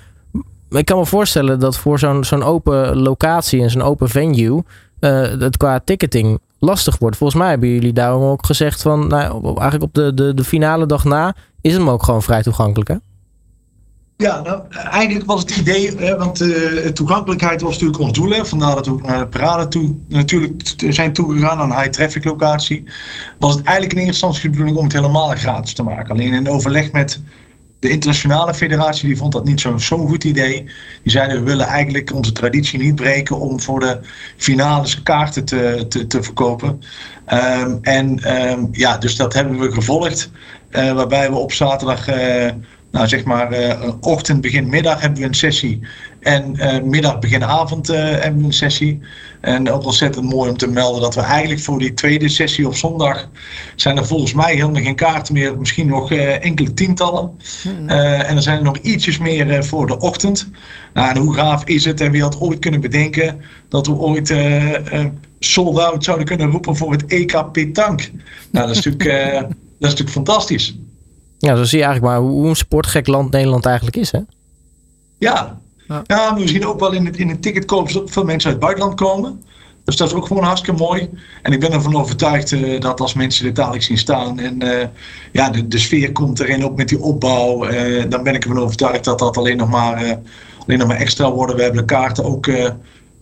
ik kan me voorstellen dat voor zo'n zo'n open locatie en zo'n open venue uh, het qua ticketing lastig wordt. Volgens mij hebben jullie daarom ook gezegd van, nou, eigenlijk op de, de, de finale dag na is hem ook gewoon vrij toegankelijk, hè? Ja, nou, eigenlijk was het idee, hè, want uh, toegankelijkheid was natuurlijk ons doel. Hè, vandaar dat we naar de parade toe natuurlijk zijn toegegaan aan een high traffic locatie. Was het eigenlijk in eerste instantie de bedoeling om het helemaal gratis te maken. Alleen in overleg met de internationale federatie die vond dat niet zo'n zo goed idee. Die zeiden we willen eigenlijk onze traditie niet breken om voor de finales kaarten te, te, te verkopen. Um, en um, ja, dus dat hebben we gevolgd. Uh, waarbij we op zaterdag, uh, nou zeg maar, uh, ochtend, begin middag hebben we een sessie. En middag, begin avond hebben we een sessie. En ook ontzettend mooi om te melden dat we eigenlijk voor die tweede sessie op zondag zijn er volgens mij helemaal geen kaarten meer. Misschien nog uh, enkele tientallen. Uh, en er zijn er nog ietsjes meer uh, voor de ochtend. Nou, en hoe gaaf is het en wie had ooit kunnen bedenken dat we ooit sold out zouden kunnen roepen voor het EK Petank. Nou, dat is natuurlijk, dat is natuurlijk fantastisch. Ja, zo zie je eigenlijk maar hoe een sportgek land Nederland eigenlijk is, hè? Ja, ja, we zien ook wel in het, in het ticketkoop veel mensen uit het buitenland komen. Dus dat is ook gewoon hartstikke mooi. En ik ben ervan overtuigd uh, dat als mensen dit dadelijk zien staan en uh, ja, de, de, sfeer komt erin, ook met die opbouw, uh, dan ben ik ervan overtuigd dat dat alleen nog maar, alleen nog maar extra worden. We hebben de kaarten ook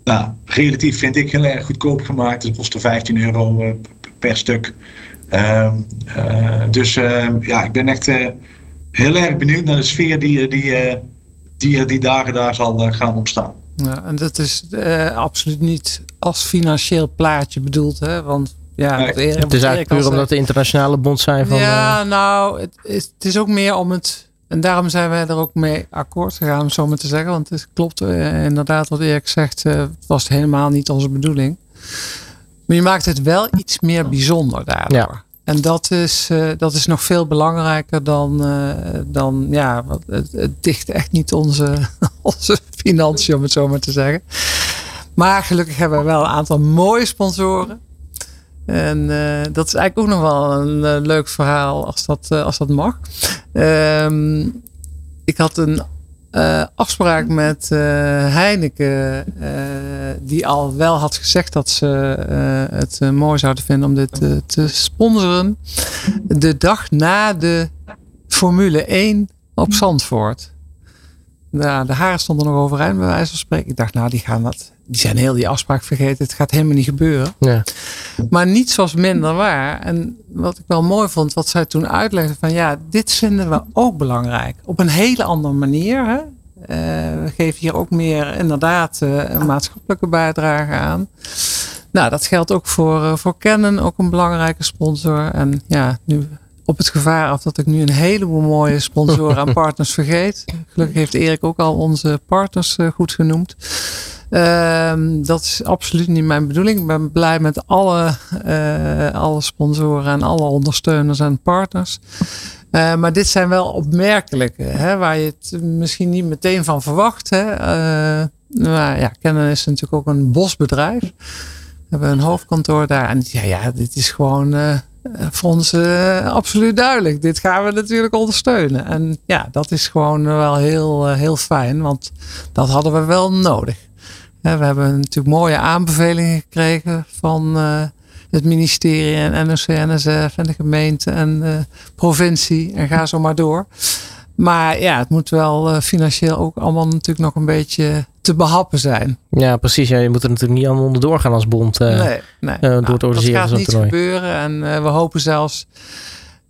nou, relatief, vind ik, heel erg goedkoop gemaakt. Het kostte 15 euro per stuk. Ehm, dus ehm, ja, ik ben echt heel erg benieuwd naar de sfeer die, die, die, die dagen daar zal gaan ontstaan. Ja, en dat is uh, absoluut niet als financieel plaatje bedoeld, hè? Want ja, nee, het is eigenlijk puur omdat de internationale bond zijn van. Ja, uh... nou, het is, het is ook meer om het. En daarom zijn wij er ook mee akkoord gegaan, om zo maar te zeggen. Want het klopt uh, inderdaad wat Erik zegt. het was helemaal niet onze bedoeling. Maar je maakt het wel iets meer bijzonder daardoor. Ja. En dat is, uh, dat is nog veel belangrijker dan, uh, dan ja, het, het dicht echt niet onze, onze financiën, om het zo maar te zeggen. Maar gelukkig hebben we wel een aantal mooie sponsoren. En uh, dat is eigenlijk ook nog wel een leuk verhaal als dat, als dat mag. Ehm, ik had een uh, afspraak met uh, Heineken, uh, die al wel had gezegd dat ze het mooi zouden vinden om dit te sponsoren. De dag na de Formule 1 op Zandvoort. Nou, de haren stonden nog overeind bij wijze van spreken. Ik dacht, nou, die gaan dat. Die zijn heel die afspraak vergeten. Het gaat helemaal niet gebeuren. Ja. Maar niets was minder waar. En wat ik wel mooi vond, wat zij toen uitlegde: van ja, dit vinden we ook belangrijk. Op een hele andere manier. Hè? Uh, we geven hier ook meer inderdaad uh, een maatschappelijke bijdrage aan. Nou, dat geldt ook voor, uh, voor Canon, ook een belangrijke sponsor. En ja, nu op het gevaar af dat ik nu een heleboel mooie sponsoren en partners vergeet. Gelukkig heeft Erik ook al onze partners goed genoemd. Uh, dat is absoluut niet mijn bedoeling. Ik ben blij met alle, uh, alle sponsoren en alle ondersteuners en partners. Uh, maar dit zijn wel opmerkelijke, hè, waar je het misschien niet meteen van verwacht. Hè. maar ja, Canon is natuurlijk ook een bosbedrijf. We hebben een hoofdkantoor daar. En ja, ja dit is gewoon eh, voor ons absoluut duidelijk. Dit gaan we natuurlijk ondersteunen. En ja, dat is gewoon wel heel, heel fijn, want dat hadden we wel nodig. We hebben natuurlijk mooie aanbevelingen gekregen van het ministerie en NOC, NSF en de gemeente en de provincie en ga zo maar door. Maar ja, het moet wel financieel ook allemaal natuurlijk nog een beetje te behappen zijn. Ja, precies. Ja, je moet er natuurlijk niet aan onderdoor gaan als bond. Nee, nee. Door nou, dat gaat niet toernooi. gebeuren. En we hopen zelfs,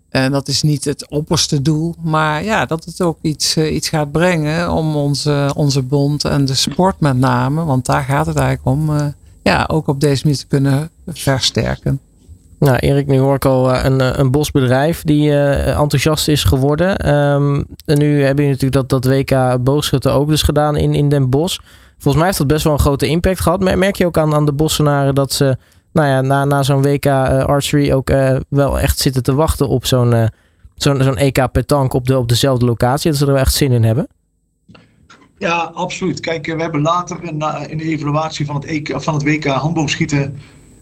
en dat is niet het opperste doel, maar ja, dat het ook iets, iets gaat brengen om onze, onze bond en de sport met name, want daar gaat het eigenlijk om, ja, ook op deze manier te kunnen versterken. Nou, Erik, nu hoor ik al een, een bosbedrijf die enthousiast is geworden. Um, en nu hebben jullie natuurlijk dat, dat WK boogschutten ook dus gedaan in, in Den Bosch. Volgens mij heeft dat best wel een grote impact gehad. Merk je ook aan, aan de Bossenaren dat ze nou ja, na, na zo'n WK uh, archery ook uh, wel echt zitten te wachten op zo'n zo'n zo'n EK petank op, de, op dezelfde locatie? Dat ze er wel echt zin in hebben? Ja, absoluut. Kijk, we hebben later in, de evaluatie van het, EK, van het WK handboogschieten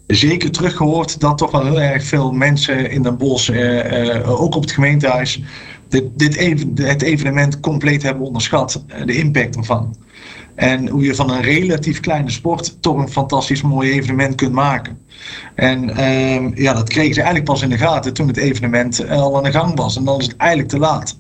zeker teruggehoord dat toch wel heel erg veel mensen in Den Bosch, eh, eh, ook op het gemeentehuis, dit, dit even, het evenement compleet hebben onderschat. Eh, de impact ervan. En hoe je van een relatief kleine sport toch een fantastisch mooi evenement kunt maken. En ehm, ja, dat kregen ze eigenlijk pas in de gaten toen het evenement al aan de gang was. En dan is het eigenlijk te laat.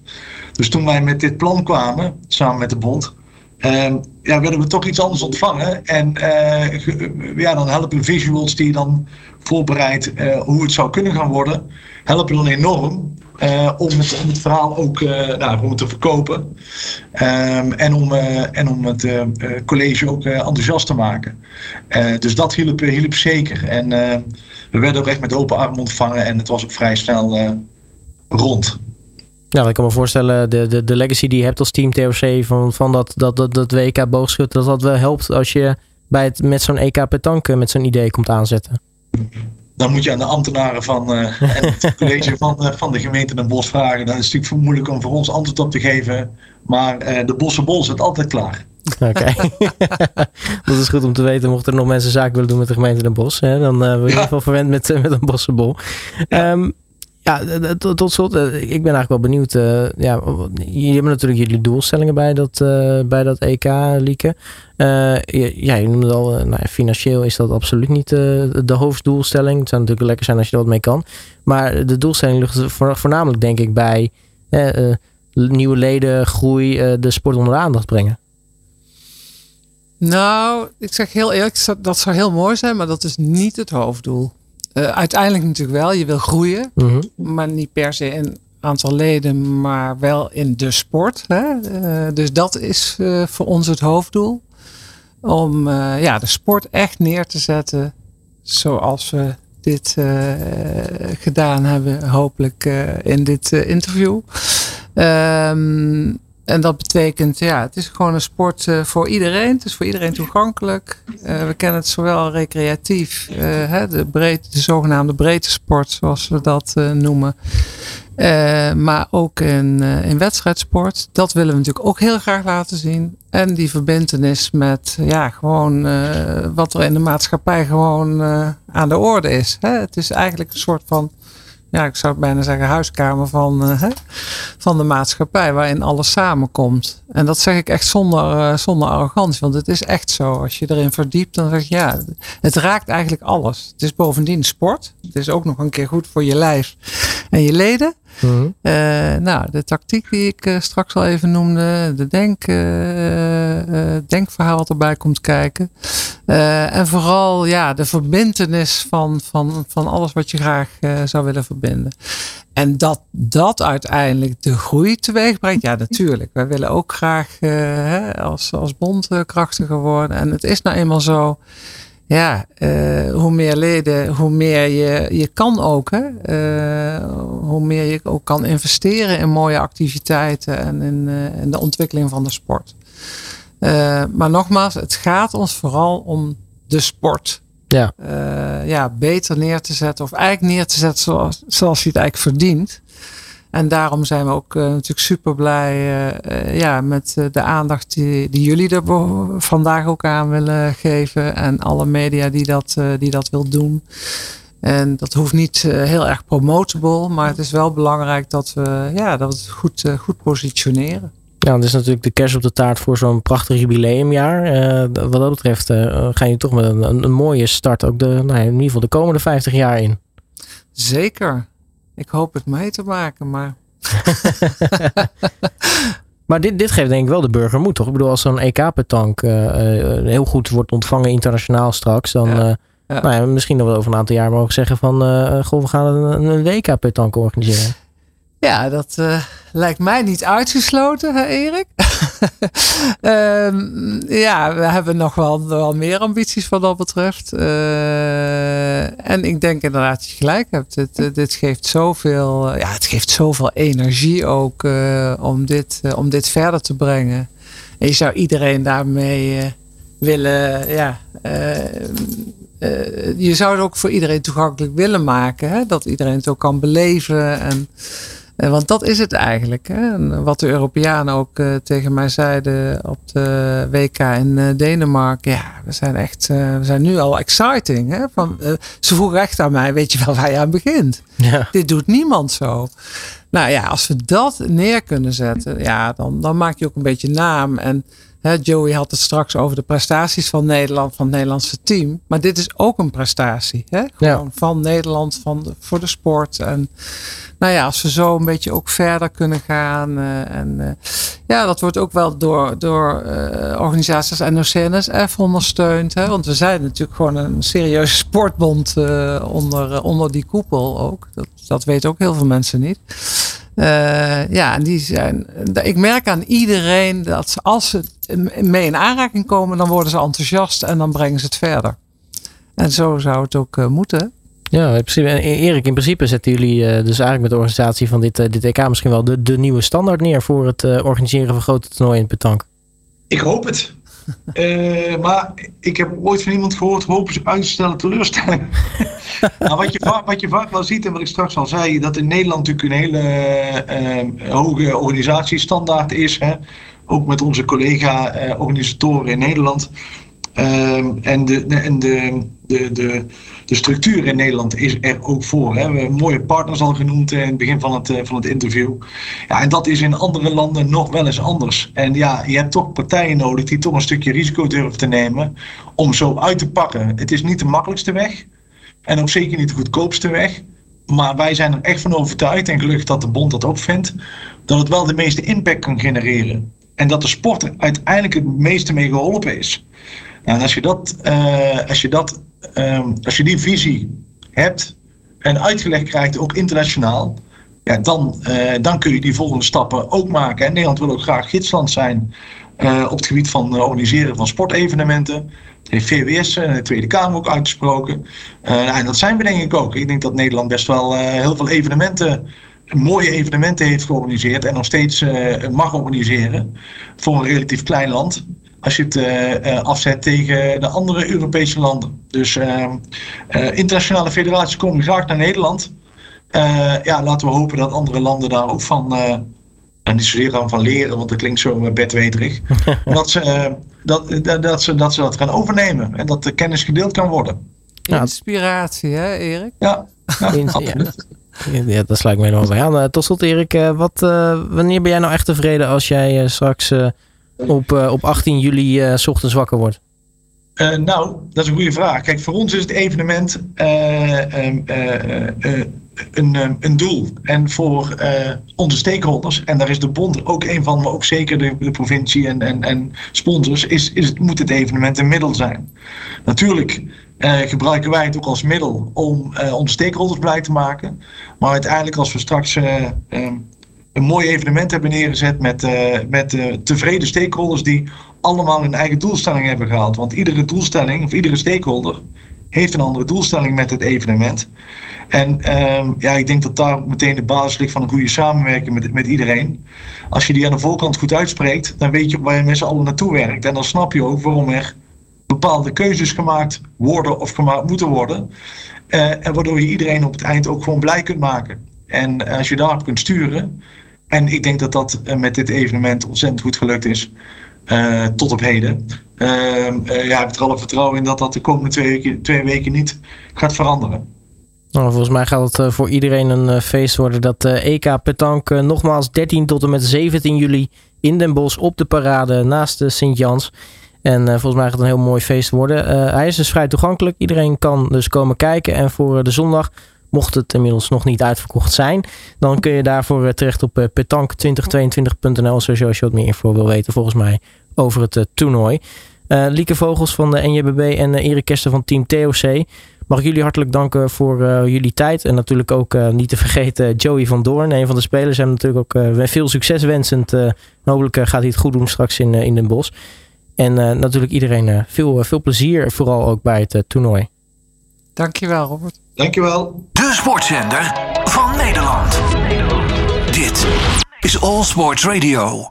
Dus toen wij met dit plan kwamen, samen met de bond, uh, ja, willen we toch iets anders ontvangen. En uh, ja, dan helpen visuals die je dan voorbereidt uh, hoe het zou kunnen gaan worden, helpen dan enorm. Uh, om, het, om het verhaal ook nou, om het te verkopen. Um, en, om, en om het college ook enthousiast te maken. dus dat hielp, hielp zeker. En we werden ook echt met open armen ontvangen. En het was ook vrij snel rond. Ja, ik kan me voorstellen, de, de, de legacy die je hebt als team TOC van, van dat, dat, dat, dat WK boogschut, dat dat wel helpt als je bij het, met zo'n EK petanque met zo'n idee komt aanzetten. Dan moet je aan de ambtenaren van uh, en het college van, uh, van de gemeente Den Bosch vragen. Dat is natuurlijk moeilijk om voor ons antwoord op te geven. Maar uh, de Bossenbol zit altijd klaar. Oké, dat is goed om te weten. Mochten er nog mensen zaken willen doen met de gemeente Den Bosch, hè, dan ben je in ieder geval verwend met, met een Bossenbol. Ja. Um, Ja, tot, slot, ik ben eigenlijk wel benieuwd. Uh, ja, jullie hebben natuurlijk jullie doelstellingen bij dat, uh, bij dat EK, Lieke. Uh, ja, je noemde al, nou, financieel is dat absoluut niet de hoofddoelstelling. Het zou natuurlijk lekker zijn als je wat mee kan. Maar de doelstelling ligt voornamelijk, denk ik, bij nieuwe leden, groei, de sport onder de aandacht brengen. Nou, ik zeg heel eerlijk, dat zou heel mooi zijn, maar dat is niet het hoofddoel. Uh, uiteindelijk natuurlijk wel, je wil groeien, mhm. maar niet per se in aantal leden, maar wel in de sport. Hè? Uh, dus dat is uh, voor ons het hoofddoel. Om ja, de sport echt neer te zetten zoals we dit gedaan hebben, hopelijk in dit interview. Um, en dat betekent, ja, het is gewoon een sport uh, voor iedereen. Het is voor iedereen toegankelijk. Uh, we kennen het zowel recreatief, uh, hè, de, breed, de zogenaamde breedte sport, zoals we dat noemen. maar ook in, in wedstrijdsport. Dat willen we natuurlijk ook heel graag laten zien. En die verbindenis met, ja, gewoon wat er in de maatschappij gewoon aan de orde is. Hè. Het is eigenlijk een soort van ja, ik zou bijna zeggen, huiskamer van, uh, van de maatschappij, waarin alles samenkomt. En dat zeg ik echt zonder, uh, zonder arrogantie, want het is echt zo. Als je erin verdiept, dan zeg je ja, het raakt eigenlijk alles. Het is bovendien sport. Het is ook nog een keer goed voor je lijf en je leden. Mhm. Eh, nou, de tactiek die ik uh, straks al even noemde, de denk, uh, denkverhaal wat erbij komt kijken. en vooral ja, de verbindenis van, van, van alles wat je graag zou willen verbinden. En dat dat uiteindelijk de groei teweeg brengt, ja natuurlijk. Wij willen ook graag hè, als, als bond krachtiger worden. En het is nou eenmaal zo ja, uh, hoe meer leden, hoe meer je, je kan ook. Hè? Uh, hoe meer je ook kan investeren in mooie activiteiten en in, uh, in de ontwikkeling van de sport. maar nogmaals, het gaat ons vooral om de sport. Ja. ja, beter neer te zetten, of eigenlijk neer te zetten zoals, zoals je het eigenlijk verdient. En daarom zijn we ook uh, natuurlijk super blij uh, ja, met de aandacht die, die jullie er vandaag ook aan willen geven. En alle media die dat, die dat wil doen. En dat hoeft niet heel erg promotable, maar het is wel belangrijk dat we, ja, dat we het goed, goed positioneren. Ja, dat is natuurlijk de kerst op de taart voor zo'n prachtig jubileumjaar. wat dat betreft ga je toch met een, een, mooie start ook de, nou, in ieder geval de komende 50 jaar in. Zeker. Ik hoop het mee te maken, maar. maar dit, dit geeft denk ik wel de burger moed, toch? Ik bedoel, als zo'n EK-petank uh, eh, eh, heel goed wordt ontvangen internationaal straks, dan. Ja. Uh, Nou ja, misschien dat we over een aantal jaar mogen zeggen van, goh, we gaan een, een WK-petank organiseren. Ja, dat uh, lijkt mij niet uitgesloten, hè Erik? um, ja, we hebben nog wel, wel meer ambities wat dat betreft. Uh, en ik denk inderdaad dat je gelijk hebt. Dit, uh, dit geeft zoveel, ja, het geeft zoveel energie ook om, dit, om dit verder te brengen. En je zou iedereen daarmee willen, ja, je zou het ook voor iedereen toegankelijk willen maken. Hè? Dat iedereen het ook kan beleven en... Eh, want dat is het eigenlijk. Hè? wat de Europeanen ook uh, tegen mij zeiden op de WK in uh, Denemarken. Ja, we zijn echt, we zijn nu al exciting. Hè? Van, ze vroegen echt aan mij, weet je wel waar je aan begint? Ja. Dit doet niemand zo. Nou ja, als we dat neer kunnen zetten, ja, dan, dan maak je ook een beetje naam. En Joey had het straks over de prestaties van Nederland, van het Nederlandse team. Maar dit is ook een prestatie. Hè? Gewoon van Nederland, van de, voor de sport. En nou ja, als we zo een beetje ook verder kunnen gaan. Uh, en uh, ja, dat wordt ook wel door, door uh, organisaties NOC NSF ondersteund. Hè? Want we zijn natuurlijk gewoon een serieuze sportbond onder, onder die koepel ook. Dat, dat weten ook heel veel mensen niet. Uh, ja, die zijn. Ik merk aan iedereen dat als ze mee in aanraking komen, dan worden ze enthousiast en dan brengen ze het verder. En zo zou het ook uh, moeten. Ja, in principe, en Erik, in principe zetten jullie uh, dus eigenlijk met de organisatie van dit, dit EK misschien wel de, de nieuwe standaard neer voor het organiseren van grote toernooien in Petank. Ik hoop het. Uh, maar ik heb ooit van iemand gehoord, hopen ze uitstellen teleurstellen. nou, wat, je vaak, wat je vaak wel ziet en wat ik straks al zei, dat in Nederland natuurlijk een hele uh, hoge organisatiestandaard is. Hè? Ook met onze collega-organisatoren in Nederland. Ehm, en de, en de, de, de, structuur in Nederland is er ook voor. Hè. We hebben mooie partners al genoemd in het begin van het, eh, van het interview. Ja, en dat is in andere landen nog wel eens anders. En ja, je hebt toch partijen nodig die toch een stukje risico durven te nemen om zo uit te pakken. Het is niet de makkelijkste weg en ook zeker niet de goedkoopste weg. Maar wij zijn er echt van overtuigd, en gelukkig dat de bond dat ook vindt, dat het wel de meeste impact kan genereren. En dat de sport uiteindelijk het meeste mee geholpen is. Nou, en als je, dat, uh, als, je dat, um, als je die visie hebt en uitgelegd krijgt, ook internationaal, ja, dan, uh, dan kun je die volgende stappen ook maken. En Nederland wil ook graag gidsland zijn uh, op het gebied van organiseren van sportevenementen. Dat heeft VWS en de Tweede Kamer ook uitgesproken. en dat zijn we denk ik ook. Ik denk dat Nederland best wel heel veel evenementen mooie evenementen heeft georganiseerd en nog steeds mag organiseren voor een relatief klein land. Als je het uh, afzet tegen de andere Europese landen. Dus ehm, internationale federaties komen graag naar Nederland. ja, laten we hopen dat andere landen daar ook van. en niet zozeer van leren, want dat klinkt zo bedweterig. dat, ze, dat, dat, dat, ze, dat ze dat gaan overnemen en dat de kennis gedeeld kan worden. Inspiratie, hè, Erik? Ja, ja, ja, dat sluit ik me helemaal bij aan. Uh, tot slot Erik, wat, uh, wanneer ben jij nou echt tevreden als jij straks op, op 18 juli s ochtends wakker wordt? nou, dat is een goede vraag. Kijk, voor ons is het evenement ehm, een, een doel. En voor onze stakeholders, en daar is de bond ook een van, maar ook zeker de, provincie en, en, en sponsors, is, is het, moet het evenement een middel zijn. Natuurlijk gebruiken wij het ook als middel om onze stakeholders blij te maken. Maar uiteindelijk als we straks um, een mooi evenement hebben neergezet met, met tevreden stakeholders die allemaal hun eigen doelstelling hebben gehaald. Want iedere doelstelling of iedere stakeholder heeft een andere doelstelling met het evenement. En ehm, ja, ik denk dat daar meteen de basis ligt van een goede samenwerking met, met iedereen. Als je die aan de voorkant goed uitspreekt, dan weet je waar je met z'n allen naartoe werkt. En dan snap je ook waarom er bepaalde keuzes gemaakt worden of gemaakt moeten worden. Uh, en waardoor je iedereen op het eind ook gewoon blij kunt maken. En als je daarop kunt sturen. En ik denk dat dat uh, met dit evenement ontzettend goed gelukt is. Uh, tot op heden. Ehm, ja, ik heb er alle vertrouwen in dat dat de komende twee weken, twee weken niet gaat veranderen. Nou, volgens mij gaat het voor iedereen een feest worden. Dat EK Petank nogmaals 13 tot en met 17 juli in Den Bosch op de parade naast de Sint-Jans. En volgens mij gaat het een heel mooi feest worden. Hij is dus vrij toegankelijk. Iedereen kan dus komen kijken. En voor de zondag, mocht het inmiddels nog niet uitverkocht zijn, dan kun je daarvoor terecht op petank2022.nl. Zoals je wat meer info wil weten, volgens mij, over het toernooi. Lieke Vogels van de NJBB en Erik Kester van Team TOC. Mag ik jullie hartelijk danken voor jullie tijd. En natuurlijk ook niet te vergeten Joey van Doorn, een van de spelers. En natuurlijk ook uh, veel succes wensend. hopelijk gaat hij het goed doen straks in, in Den Bosch. En natuurlijk iedereen veel, veel plezier, vooral ook bij het toernooi. Dankjewel, Robert. Dankjewel. De sportzender van Nederland. Dit is All Sports Radio.